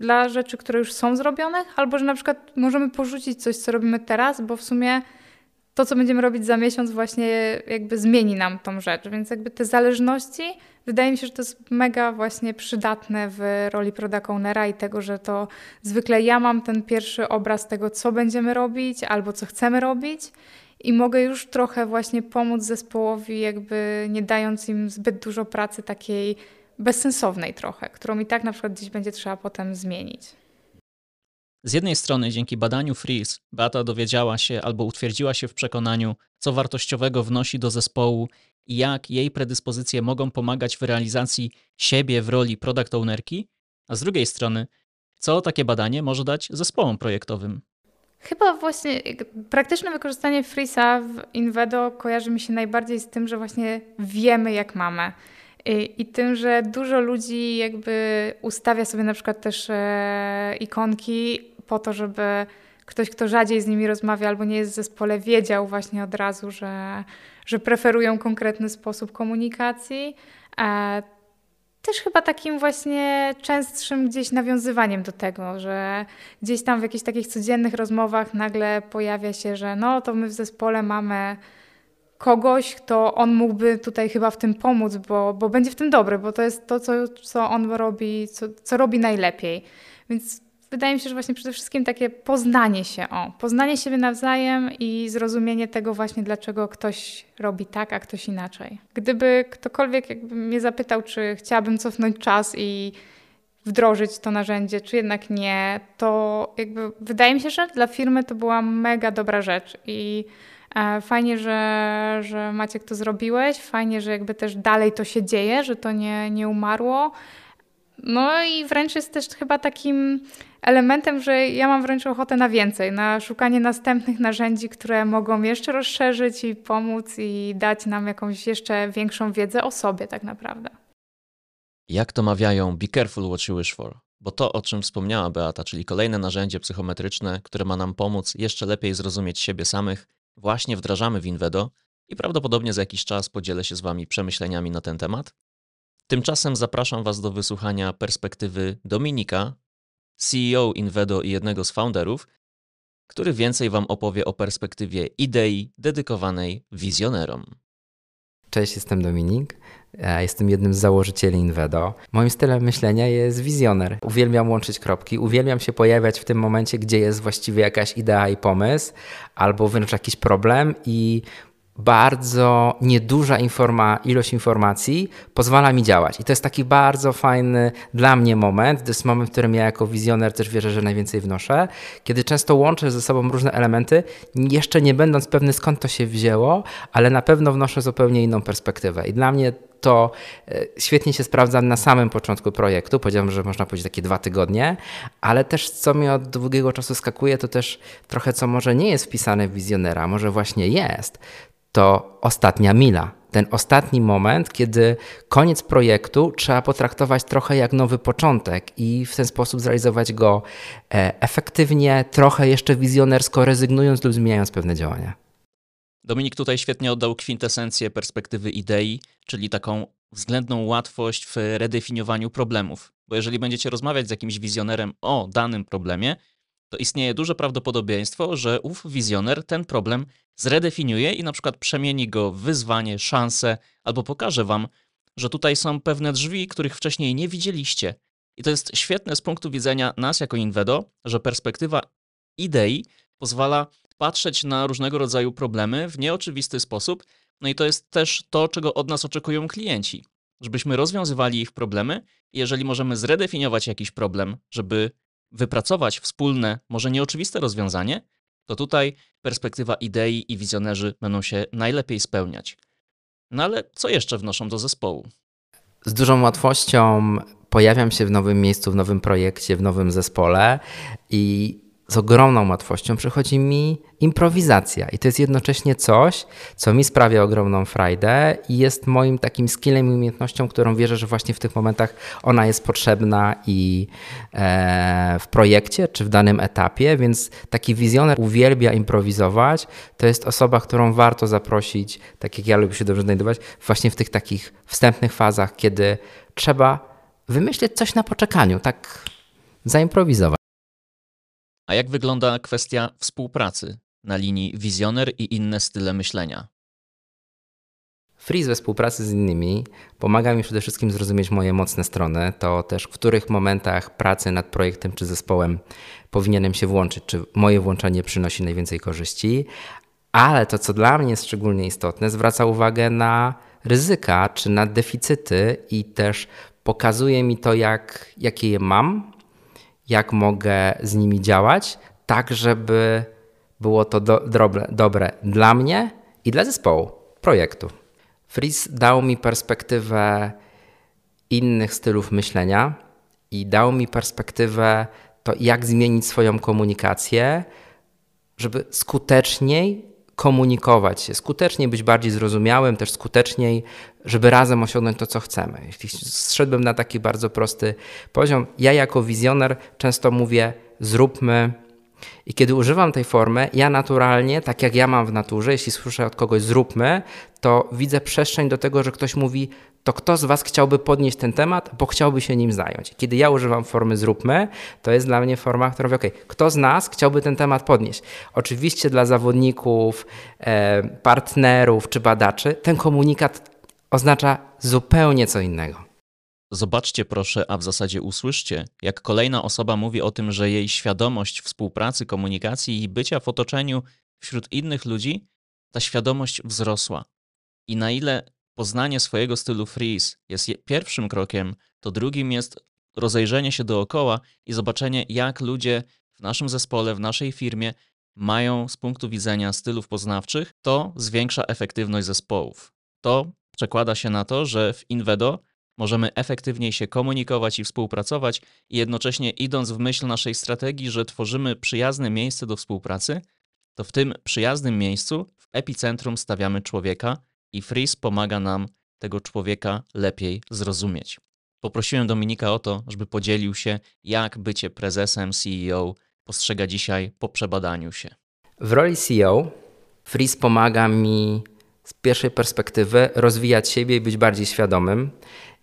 dla rzeczy, które już są zrobione, albo że na przykład możemy porzucić coś, co robimy teraz, bo w sumie to, co będziemy robić za miesiąc, właśnie jakby zmieni nam tą rzecz. Więc jakby te zależności, wydaje mi się, że to jest mega właśnie przydatne w roli product ownera i tego, że to zwykle ja mam ten pierwszy obraz tego, co będziemy robić albo co chcemy robić i mogę już trochę właśnie pomóc zespołowi, jakby nie dając im zbyt dużo pracy takiej bezsensownej trochę, którą i tak na przykład gdzieś będzie trzeba potem zmienić. Z jednej strony, dzięki badaniu Freeze, Beata dowiedziała się albo utwierdziła się w przekonaniu, co wartościowego wnosi do zespołu i jak jej predyspozycje mogą pomagać w realizacji siebie w roli product ownerki, a z drugiej strony, co takie badanie może dać zespołom projektowym. Chyba właśnie praktyczne wykorzystanie Freeza w Invedo kojarzy mi się najbardziej z tym, że właśnie wiemy jak mamy. I, I, tym, że dużo ludzi jakby ustawia sobie na przykład też e, ikonki po to, żeby ktoś, kto rzadziej z nimi rozmawia albo nie jest w zespole, wiedział właśnie od razu, że, że preferują konkretny sposób komunikacji. E, też chyba takim właśnie częstszym gdzieś nawiązywaniem do tego, że gdzieś tam w jakichś takich codziennych rozmowach nagle pojawia się, że no to my w zespole mamy kogoś, kto on mógłby tutaj chyba w tym pomóc, bo, bo będzie w tym dobry, bo to jest to, co, co on robi, co, co robi najlepiej. Więc wydaje mi się, że właśnie przede wszystkim takie poznanie się, o, poznanie siebie nawzajem i zrozumienie tego właśnie, dlaczego ktoś robi tak, a ktoś inaczej. Gdyby ktokolwiek jakby mnie zapytał, czy chciałabym cofnąć czas i wdrożyć to narzędzie, czy jednak nie, to jakby wydaje mi się, że dla firmy to była mega dobra rzecz i e, Fajnie, że, że Maciek to zrobiłeś, fajnie, że jakby też dalej to się dzieje, że to nie, nie umarło. No i wręcz jest też chyba takim elementem, że ja mam wręcz ochotę na więcej, na szukanie następnych narzędzi, które mogą jeszcze rozszerzyć i pomóc i dać nam jakąś jeszcze większą wiedzę o sobie tak naprawdę. Jak to mawiają be careful what you wish for? Bo to, o czym wspomniała Beata, czyli kolejne narzędzie psychometryczne, które ma nam pomóc jeszcze lepiej zrozumieć siebie samych, właśnie wdrażamy w Invedo i prawdopodobnie za jakiś czas podzielę się z Wami przemyśleniami na ten temat. Tymczasem zapraszam Was do wysłuchania perspektywy Dominika, CEO Invedo i jednego z founderów, który więcej Wam opowie o perspektywie idei dedykowanej wizjonerom. Cześć, jestem Dominik. Jestem jednym z założycieli Invedo. Moim stylem myślenia jest wizjoner. Uwielbiam łączyć kropki, uwielbiam się pojawiać w tym momencie, gdzie jest właściwie jakaś idea i pomysł, albo wręcz jakiś problem i bardzo nieduża informa, ilość informacji pozwala mi działać. I to jest taki bardzo fajny dla mnie moment. To jest moment, w którym ja jako wizjoner też wierzę, że najwięcej wnoszę, kiedy często łączę ze sobą różne elementy, jeszcze nie będąc pewny skąd to się wzięło, ale na pewno wnoszę zupełnie inną perspektywę. I dla mnie to e, świetnie się sprawdza na samym początku projektu. Powiedziałbym, że można powiedzieć takie dwa tygodnie, ale też co mi od długiego czasu skakuje, to też trochę co może nie jest wpisane w wizjonera, może właśnie jest to ostatnia mila. Ten ostatni moment, kiedy koniec projektu trzeba potraktować trochę jak nowy początek i w ten sposób zrealizować go e, efektywnie, trochę jeszcze wizjonersko, rezygnując lub zmieniając pewne działania. Dominik tutaj świetnie oddał kwintesencję perspektywy idei, czyli taką względną łatwość w redefiniowaniu problemów. Bo jeżeli będziecie rozmawiać z jakimś wizjonerem o danym problemie, to istnieje duże prawdopodobieństwo, że ów wizjoner ten problem zredefiniuje i na przykład przemieni go w wyzwanie, szansę, albo pokaże wam, że tutaj są pewne drzwi, których wcześniej nie widzieliście. I to jest świetne z punktu widzenia nas jako Invedo, że perspektywa idei pozwala patrzeć na różnego rodzaju problemy w nieoczywisty sposób. No i to jest też to, czego od nas oczekują klienci. Żebyśmy rozwiązywali ich problemy, jeżeli możemy zredefiniować jakiś problem, żeby wypracować wspólne, może nieoczywiste rozwiązanie, to tutaj perspektywa idei i wizjonerzy będą się najlepiej spełniać. No ale co jeszcze wnoszą do zespołu? Z dużą łatwością pojawiam się w nowym miejscu, w nowym projekcie, w nowym zespole i z ogromną łatwością przychodzi mi improwizacja. I to jest jednocześnie coś, co mi sprawia ogromną frajdę i jest moim takim skillem i umiejętnością, którą wierzę, że właśnie w tych momentach ona jest potrzebna i e, w projekcie czy w danym etapie. Więc taki wizjoner uwielbia improwizować. To jest osoba, którą warto zaprosić, tak jak ja lubię się dobrze znajdować, właśnie w tych takich wstępnych fazach, kiedy trzeba wymyślić coś na poczekaniu, tak zaimprowizować. A jak wygląda kwestia współpracy na linii wizjoner i inne style myślenia? Freeze we współpracy z innymi pomaga mi przede wszystkim zrozumieć moje mocne strony, to też w których momentach pracy nad projektem czy zespołem powinienem się włączyć, czy moje włączenie przynosi najwięcej korzyści, ale to, co dla mnie jest szczególnie istotne, zwraca uwagę na ryzyka czy na deficyty i też pokazuje mi to, jak, jakie je mam, jak mogę z nimi działać, tak żeby było to do, dobre, dobre dla mnie i dla zespołu, projektu. Freeze dał mi perspektywę innych stylów myślenia i dał mi perspektywę to, jak zmienić swoją komunikację, żeby skuteczniej komunikować się, skuteczniej być bardziej zrozumiałym, też skuteczniej, żeby razem osiągnąć to, co chcemy. Jeśli zszedłbym na taki bardzo prosty poziom, ja jako wizjoner często mówię: zróbmy. I kiedy używam tej formy, ja naturalnie, tak jak ja mam w naturze, jeśli słyszę od kogoś zróbmy, to widzę przestrzeń do tego, że ktoś mówi to kto z Was chciałby podnieść ten temat, bo chciałby się nim zająć. Kiedy ja używam formy zróbmy, to jest dla mnie forma, która mówi, ok, kto z nas chciałby ten temat podnieść? Oczywiście dla zawodników, e, partnerów czy badaczy ten komunikat oznacza zupełnie co innego. Zobaczcie proszę, a w zasadzie usłyszcie, jak kolejna osoba mówi o tym, że jej świadomość współpracy, komunikacji i bycia w otoczeniu wśród innych ludzi, ta świadomość wzrosła. I na ile poznanie swojego stylu freeze jest pierwszym krokiem, to drugim jest rozejrzenie się dookoła i zobaczenie, jak ludzie w naszym zespole, w naszej firmie mają z punktu widzenia stylów poznawczych, to zwiększa efektywność zespołów. To przekłada się na to, że w Invedo możemy efektywniej się komunikować i współpracować i jednocześnie idąc w myśl naszej strategii, że tworzymy przyjazne miejsce do współpracy, to w tym przyjaznym miejscu w epicentrum stawiamy człowieka, i Freeze pomaga nam tego człowieka lepiej zrozumieć. Poprosiłem Dominika o to, żeby podzielił się, jak bycie prezesem CEO postrzega dzisiaj po przebadaniu się. W roli CEO Freeze pomaga mi z pierwszej perspektywy rozwijać siebie i być bardziej świadomym.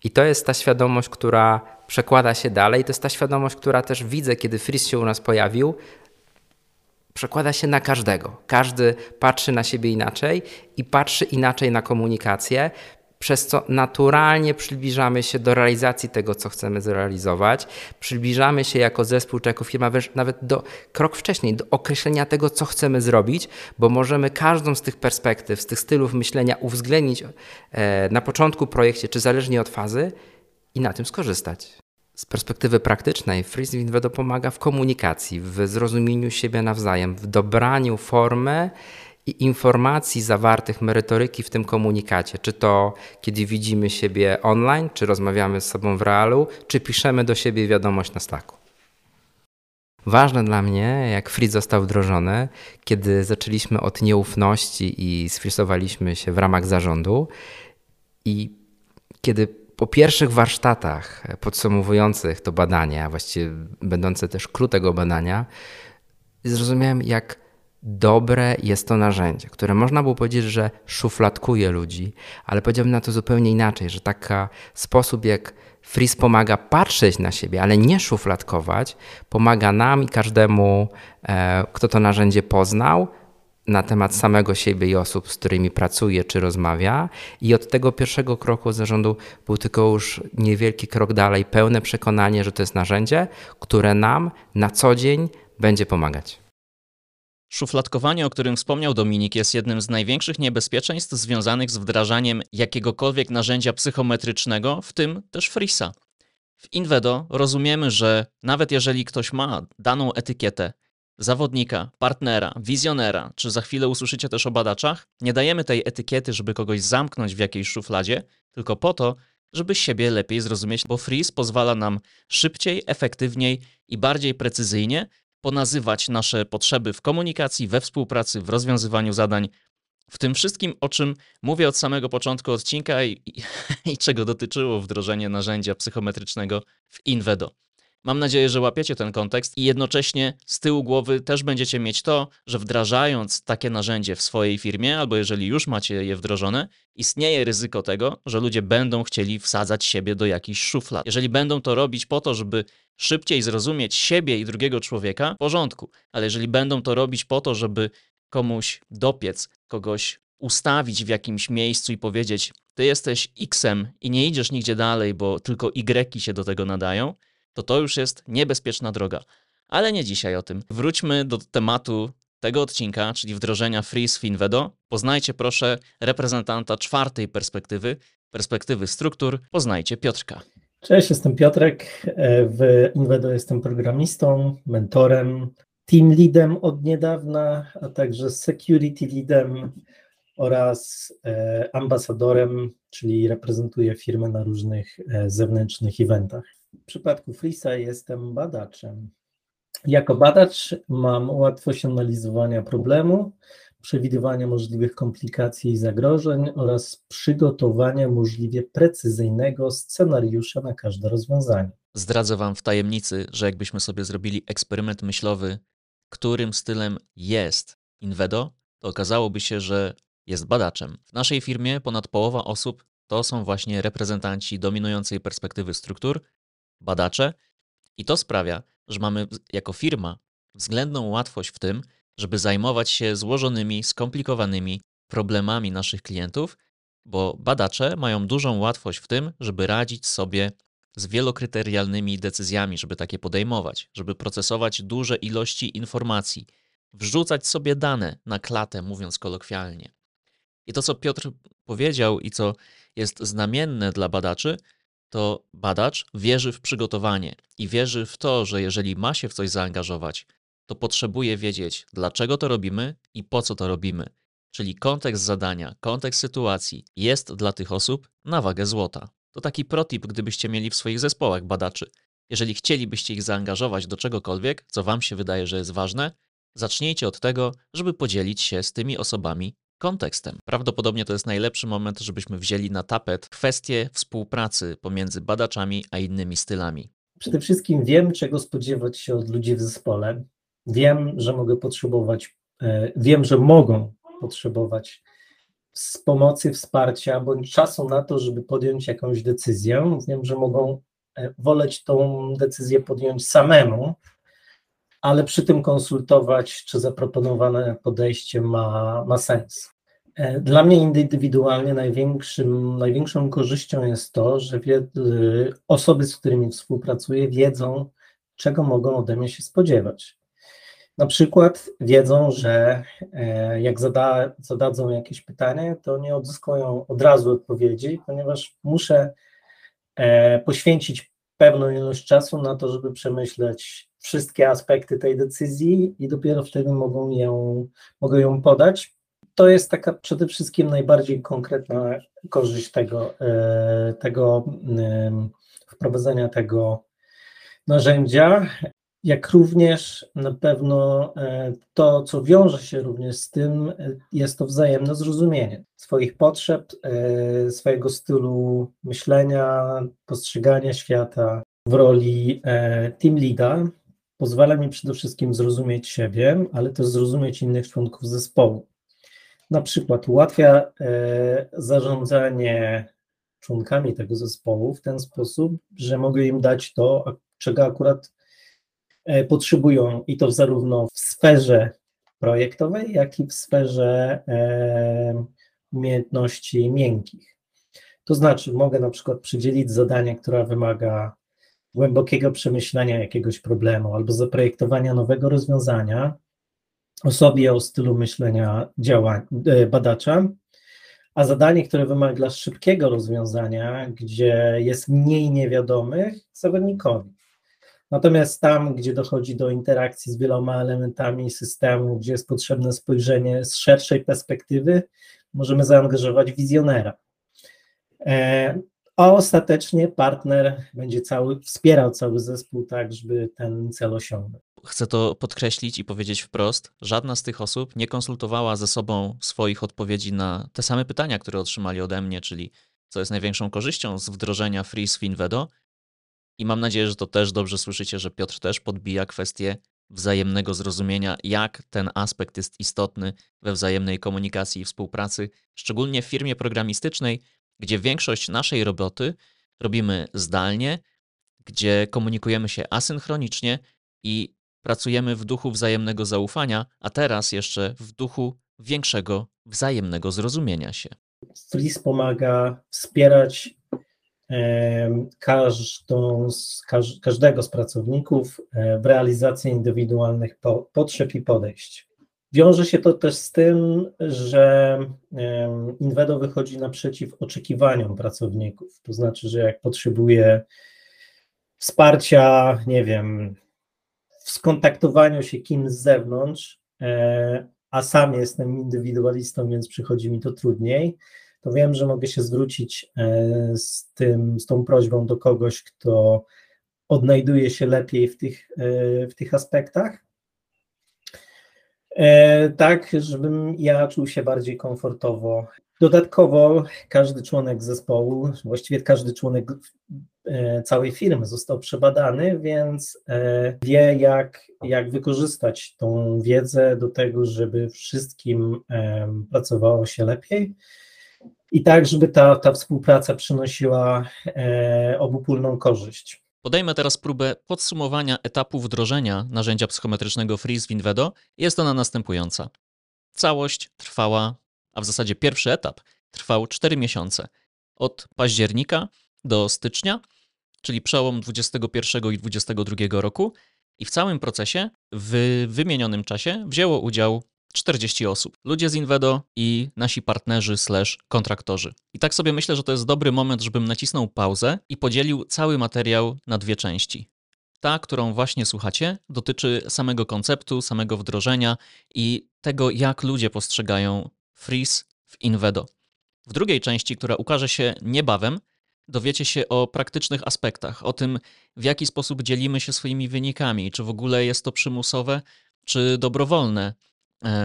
I to jest ta świadomość, która przekłada się dalej. To jest ta świadomość, która też widzę, kiedy Freeze się u nas pojawił, przekłada się na każdego. Każdy patrzy na siebie inaczej i patrzy inaczej na komunikację, przez co naturalnie przybliżamy się do realizacji tego, co chcemy zrealizować. Przybliżamy się jako zespół czy jako firma nawet do krok wcześniej, do określenia tego, co chcemy zrobić, bo możemy każdą z tych perspektyw, z tych stylów myślenia uwzględnić e, na początku projekcie, czy zależnie od fazy i na tym skorzystać. Z perspektywy praktycznej Freeze Winvedo pomaga w komunikacji, w zrozumieniu siebie nawzajem, w dobraniu formy i informacji zawartych merytoryki w tym komunikacie. Czy to kiedy widzimy siebie online, czy rozmawiamy z sobą w realu, czy piszemy do siebie wiadomość na Slacku. Ważne dla mnie, jak Free został wdrożony, kiedy zaczęliśmy od nieufności i sfrisowaliśmy się w ramach zarządu i kiedy po pierwszych warsztatach podsumowujących to badanie, a właściwie będące też klucz tego badania, zrozumiałem, jak dobre jest to narzędzie, które można było powiedzieć, że szufladkuje ludzi, ale powiedziałbym na to zupełnie inaczej, że taki sposób, jak Fris pomaga patrzeć na siebie, ale nie szufladkować, pomaga nam i każdemu, e, kto to narzędzie poznał, na temat samego siebie i osób, z którymi pracuje czy rozmawia. I od tego pierwszego kroku zarządu był tylko już niewielki krok dalej, pełne przekonanie, że to jest narzędzie, które nam na co dzień będzie pomagać. Szufladkowanie, o którym wspomniał Dominik, jest jednym z największych niebezpieczeństw związanych z wdrażaniem jakiegokolwiek narzędzia psychometrycznego, w tym też Frisa. W Invedo rozumiemy, że nawet jeżeli ktoś ma daną etykietę zawodnika, partnera, wizjonera, czy za chwilę usłyszycie też o badaczach, nie dajemy tej etykiety, żeby kogoś zamknąć w jakiejś szufladzie, tylko po to, żeby siebie lepiej zrozumieć, bo Freeze pozwala nam szybciej, efektywniej i bardziej precyzyjnie ponazywać nasze potrzeby w komunikacji, we współpracy, w rozwiązywaniu zadań, w tym wszystkim, o czym mówię od samego początku odcinka i, i, i czego dotyczyło wdrożenie narzędzia psychometrycznego w Invedo. Mam nadzieję, że łapiecie ten kontekst i jednocześnie z tyłu głowy też będziecie mieć to, że wdrażając takie narzędzie w swojej firmie, albo jeżeli już macie je wdrożone, istnieje ryzyko tego, że ludzie będą chcieli wsadzać siebie do jakichś szuflad. Jeżeli będą to robić po to, żeby szybciej zrozumieć siebie i drugiego człowieka, w porządku, ale jeżeli będą to robić po to, żeby komuś dopiec, kogoś ustawić w jakimś miejscu i powiedzieć, ty jesteś X-em i nie idziesz nigdzie dalej, bo tylko Y się do tego nadają, to to już jest niebezpieczna droga. Ale nie dzisiaj o tym. Wróćmy do tematu tego odcinka, czyli wdrożenia Freeze w Invedo. Poznajcie proszę reprezentanta czwartej perspektywy, perspektywy struktur. Poznajcie Piotrka. Cześć, jestem Piotrek. W Invedo jestem programistą, mentorem, team leadem od niedawna, a także security leadem oraz e, ambasadorem, czyli reprezentuję firmę na różnych e, zewnętrznych eventach. W przypadku Freesa jestem badaczem. Jako badacz mam łatwość analizowania problemu, przewidywania możliwych komplikacji i zagrożeń oraz przygotowania możliwie precyzyjnego scenariusza na każde rozwiązanie. Zdradzę Wam w tajemnicy, że jakbyśmy sobie zrobili eksperyment myślowy, którym stylem jest Invedo, to okazałoby się, że jest badaczem. W naszej firmie ponad połowa osób to są właśnie reprezentanci dominującej perspektywy struktur, badacze, i to sprawia, że mamy jako firma względną łatwość w tym, żeby zajmować się złożonymi, skomplikowanymi problemami naszych klientów, bo badacze mają dużą łatwość w tym, żeby radzić sobie z wielokryterialnymi decyzjami, żeby takie podejmować, żeby procesować duże ilości informacji, wrzucać sobie dane na klatę, mówiąc kolokwialnie. I to, co Piotr powiedział i co jest znamienne dla badaczy, to badacz wierzy w przygotowanie i wierzy w to, że jeżeli ma się w coś zaangażować, to potrzebuje wiedzieć, dlaczego to robimy i po co to robimy. Czyli kontekst zadania, kontekst sytuacji jest dla tych osób na wagę złota. To taki protip, gdybyście mieli w swoich zespołach badaczy. Jeżeli chcielibyście ich zaangażować do czegokolwiek, co Wam się wydaje, że jest ważne, zacznijcie od tego, żeby podzielić się z tymi osobami kontekstem. Prawdopodobnie to jest najlepszy moment, żebyśmy wzięli na tapet kwestie współpracy pomiędzy badaczami a innymi stylami. Przede wszystkim wiem, czego spodziewać się od ludzi w zespole. Wiem, że mogę potrzebować, e, wiem, że mogą potrzebować z pomocy, wsparcia bądź czasu na to, żeby podjąć jakąś decyzję. Wiem, że mogą e, woleć tą decyzję podjąć samemu, ale przy tym konsultować, czy zaproponowane podejście ma, ma sens. E, dla mnie indywidualnie największym, największą korzyścią jest to, że wie, osoby, z którymi współpracuję, wiedzą, czego mogą ode mnie się spodziewać. Na przykład wiedzą, że e, jak zada, zadadzą jakieś pytanie, to nie odzyskują od razu odpowiedzi, ponieważ muszę e, poświęcić pewną ilość czasu na to, żeby przemyśleć wszystkie aspekty tej decyzji i dopiero wtedy mogą ją, mogą ją podać. To jest taka przede wszystkim najbardziej konkretna korzyść tego, e, tego wprowadzenia tego narzędzia jak również na pewno e, to, co wiąże się również z tym, e, jest to wzajemne zrozumienie swoich potrzeb, swojego stylu myślenia, postrzegania świata w roli team leada. Pozwala mi przede wszystkim zrozumieć siebie, ale też zrozumieć innych członków zespołu. Na przykład ułatwia zarządzanie członkami tego zespołu w ten sposób, że mogę im dać to, czego akurat E, potrzebują i to zarówno w sferze projektowej, jak i w sferze e, umiejętności miękkich. To znaczy, mogę na przykład przydzielić zadanie, które wymaga głębokiego przemyślenia jakiegoś problemu albo zaprojektowania nowego rozwiązania osobie o stylu myślenia działań, e, badacza, a zadanie, które wymaga szybkiego rozwiązania, gdzie jest mniej niewiadomych, zawodnikowi. Natomiast tam, gdzie dochodzi do interakcji z wieloma elementami systemu, gdzie jest potrzebne spojrzenie z szerszej perspektywy, możemy zaangażować wizjonera. A ostatecznie partner będzie cały, wspierał cały zespół tak, żeby ten cel osiągnąć. Chcę to podkreślić i powiedzieć wprost: żadna z tych osób nie konsultowała ze sobą swoich odpowiedzi na te same pytania, które otrzymali ode mnie, czyli co jest największą korzyścią z wdrożenia Freeze w Invedo. I mam nadzieję, że to też dobrze słyszycie, że Piotr też podbija kwestię wzajemnego zrozumienia, jak ten aspekt jest istotny we wzajemnej komunikacji i współpracy, szczególnie w firmie programistycznej, gdzie większość naszej roboty robimy zdalnie, gdzie komunikujemy się asynchronicznie i pracujemy w duchu wzajemnego zaufania, a teraz jeszcze w duchu większego wzajemnego zrozumienia się. Flis pomaga wspierać każdą z, każdego z pracowników e, w realizacji indywidualnych potrzeb i podejść. Wiąże się to też z tym, że Invedo wychodzi naprzeciw oczekiwaniom pracowników. To znaczy, że jak potrzebuje wsparcia, nie wiem, w skontaktowaniu się kimś z zewnątrz, e, a sam jestem indywidualistą, więc przychodzi mi to trudniej, to wiem, że mogę się zwrócić e, z, tym, z tą prośbą do kogoś, kto odnajduje się lepiej w tych, e, w tych aspektach. E, tak, żebym ja czuł się bardziej komfortowo. Dodatkowo każdy członek zespołu, właściwie każdy członek całej firmy został przebadany, więc wie, jak, jak wykorzystać tą wiedzę do tego, żeby wszystkim pracowało się lepiej i tak, żeby ta, ta współpraca przynosiła e, obopólną korzyść. Podejmę teraz próbę podsumowania etapu wdrożenia narzędzia psychometrycznego Freeze w Invedo. Jest ona następująca. Całość trwała, a w zasadzie pierwszy etap trwał 4 miesiące. Od października do stycznia, czyli przełom 21 i 22 roku. I w całym procesie, w wymienionym czasie, wzięło udział 40 osób. Ludzie z Invedo i nasi partnerzy slash kontraktorzy. I tak sobie myślę, że to jest dobry moment, żebym nacisnął pauzę i podzielił cały materiał na dwie części. Ta, którą właśnie słuchacie, dotyczy samego konceptu, samego wdrożenia i tego, jak ludzie postrzegają Freeze w Invedo. W drugiej części, która ukaże się niebawem, dowiecie się o praktycznych aspektach, o tym, w jaki sposób dzielimy się swoimi wynikami, czy w ogóle jest to przymusowe, czy dobrowolne,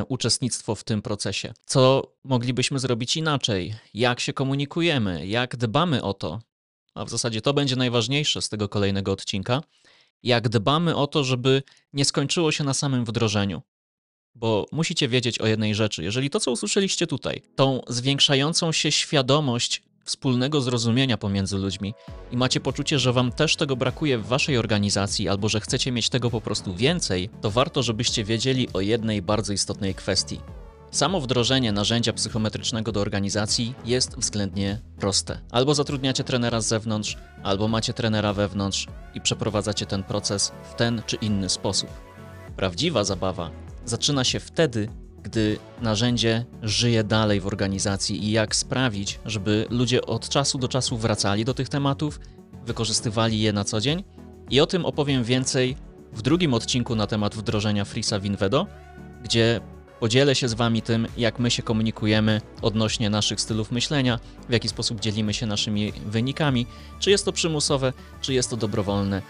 uczestnictwo w tym procesie. Co moglibyśmy zrobić inaczej? Jak się komunikujemy? Jak dbamy o to? A w zasadzie to będzie najważniejsze z tego kolejnego odcinka. Jak dbamy o to, żeby nie skończyło się na samym wdrożeniu. Bo musicie wiedzieć o jednej rzeczy. Jeżeli to, co usłyszeliście tutaj, tą zwiększającą się świadomość wspólnego zrozumienia pomiędzy ludźmi i macie poczucie, że wam też tego brakuje w waszej organizacji albo że chcecie mieć tego po prostu więcej, to warto, żebyście wiedzieli o jednej bardzo istotnej kwestii. Samo wdrożenie narzędzia psychometrycznego do organizacji jest względnie proste. Albo zatrudniacie trenera z zewnątrz, albo macie trenera wewnątrz i przeprowadzacie ten proces w ten czy inny sposób. Prawdziwa zabawa zaczyna się wtedy, gdy narzędzie żyje dalej w organizacji i jak sprawić, żeby ludzie od czasu do czasu wracali do tych tematów, wykorzystywali je na co dzień. I o tym opowiem więcej w drugim odcinku na temat wdrożenia Frisa w Invedo, gdzie podzielę się z Wami tym, jak my się komunikujemy odnośnie naszych stylów myślenia, w jaki sposób dzielimy się naszymi wynikami, czy jest to przymusowe, czy jest to dobrowolne.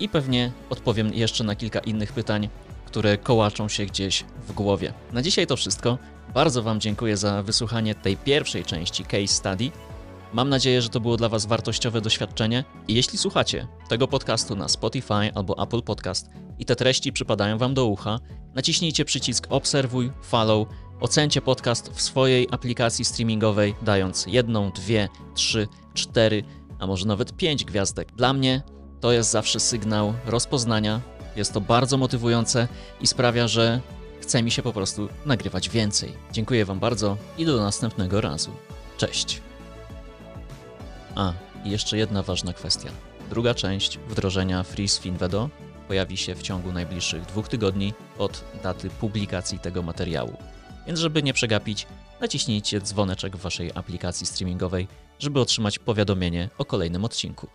I pewnie odpowiem jeszcze na kilka innych pytań, które kołaczą się gdzieś w głowie. Na dzisiaj to wszystko. Bardzo Wam dziękuję za wysłuchanie tej pierwszej części case study. Mam nadzieję, że to było dla Was wartościowe doświadczenie i jeśli słuchacie tego podcastu na Spotify albo Apple Podcast i te treści przypadają Wam do ucha, naciśnijcie przycisk obserwuj, follow, ocencie podcast w swojej aplikacji streamingowej, dając jedną, dwie, trzy, cztery, a może nawet pięć gwiazdek. Dla mnie to jest zawsze sygnał rozpoznania jest to bardzo motywujące i sprawia, że chce mi się po prostu nagrywać więcej. Dziękuję Wam bardzo i do następnego razu. Cześć. A, i jeszcze jedna ważna kwestia. Druga część wdrożenia Freeze Finvedo pojawi się w ciągu najbliższych dwóch tygodni od daty publikacji tego materiału. Więc żeby nie przegapić, naciśnijcie dzwoneczek w waszej aplikacji streamingowej, żeby otrzymać powiadomienie o kolejnym odcinku.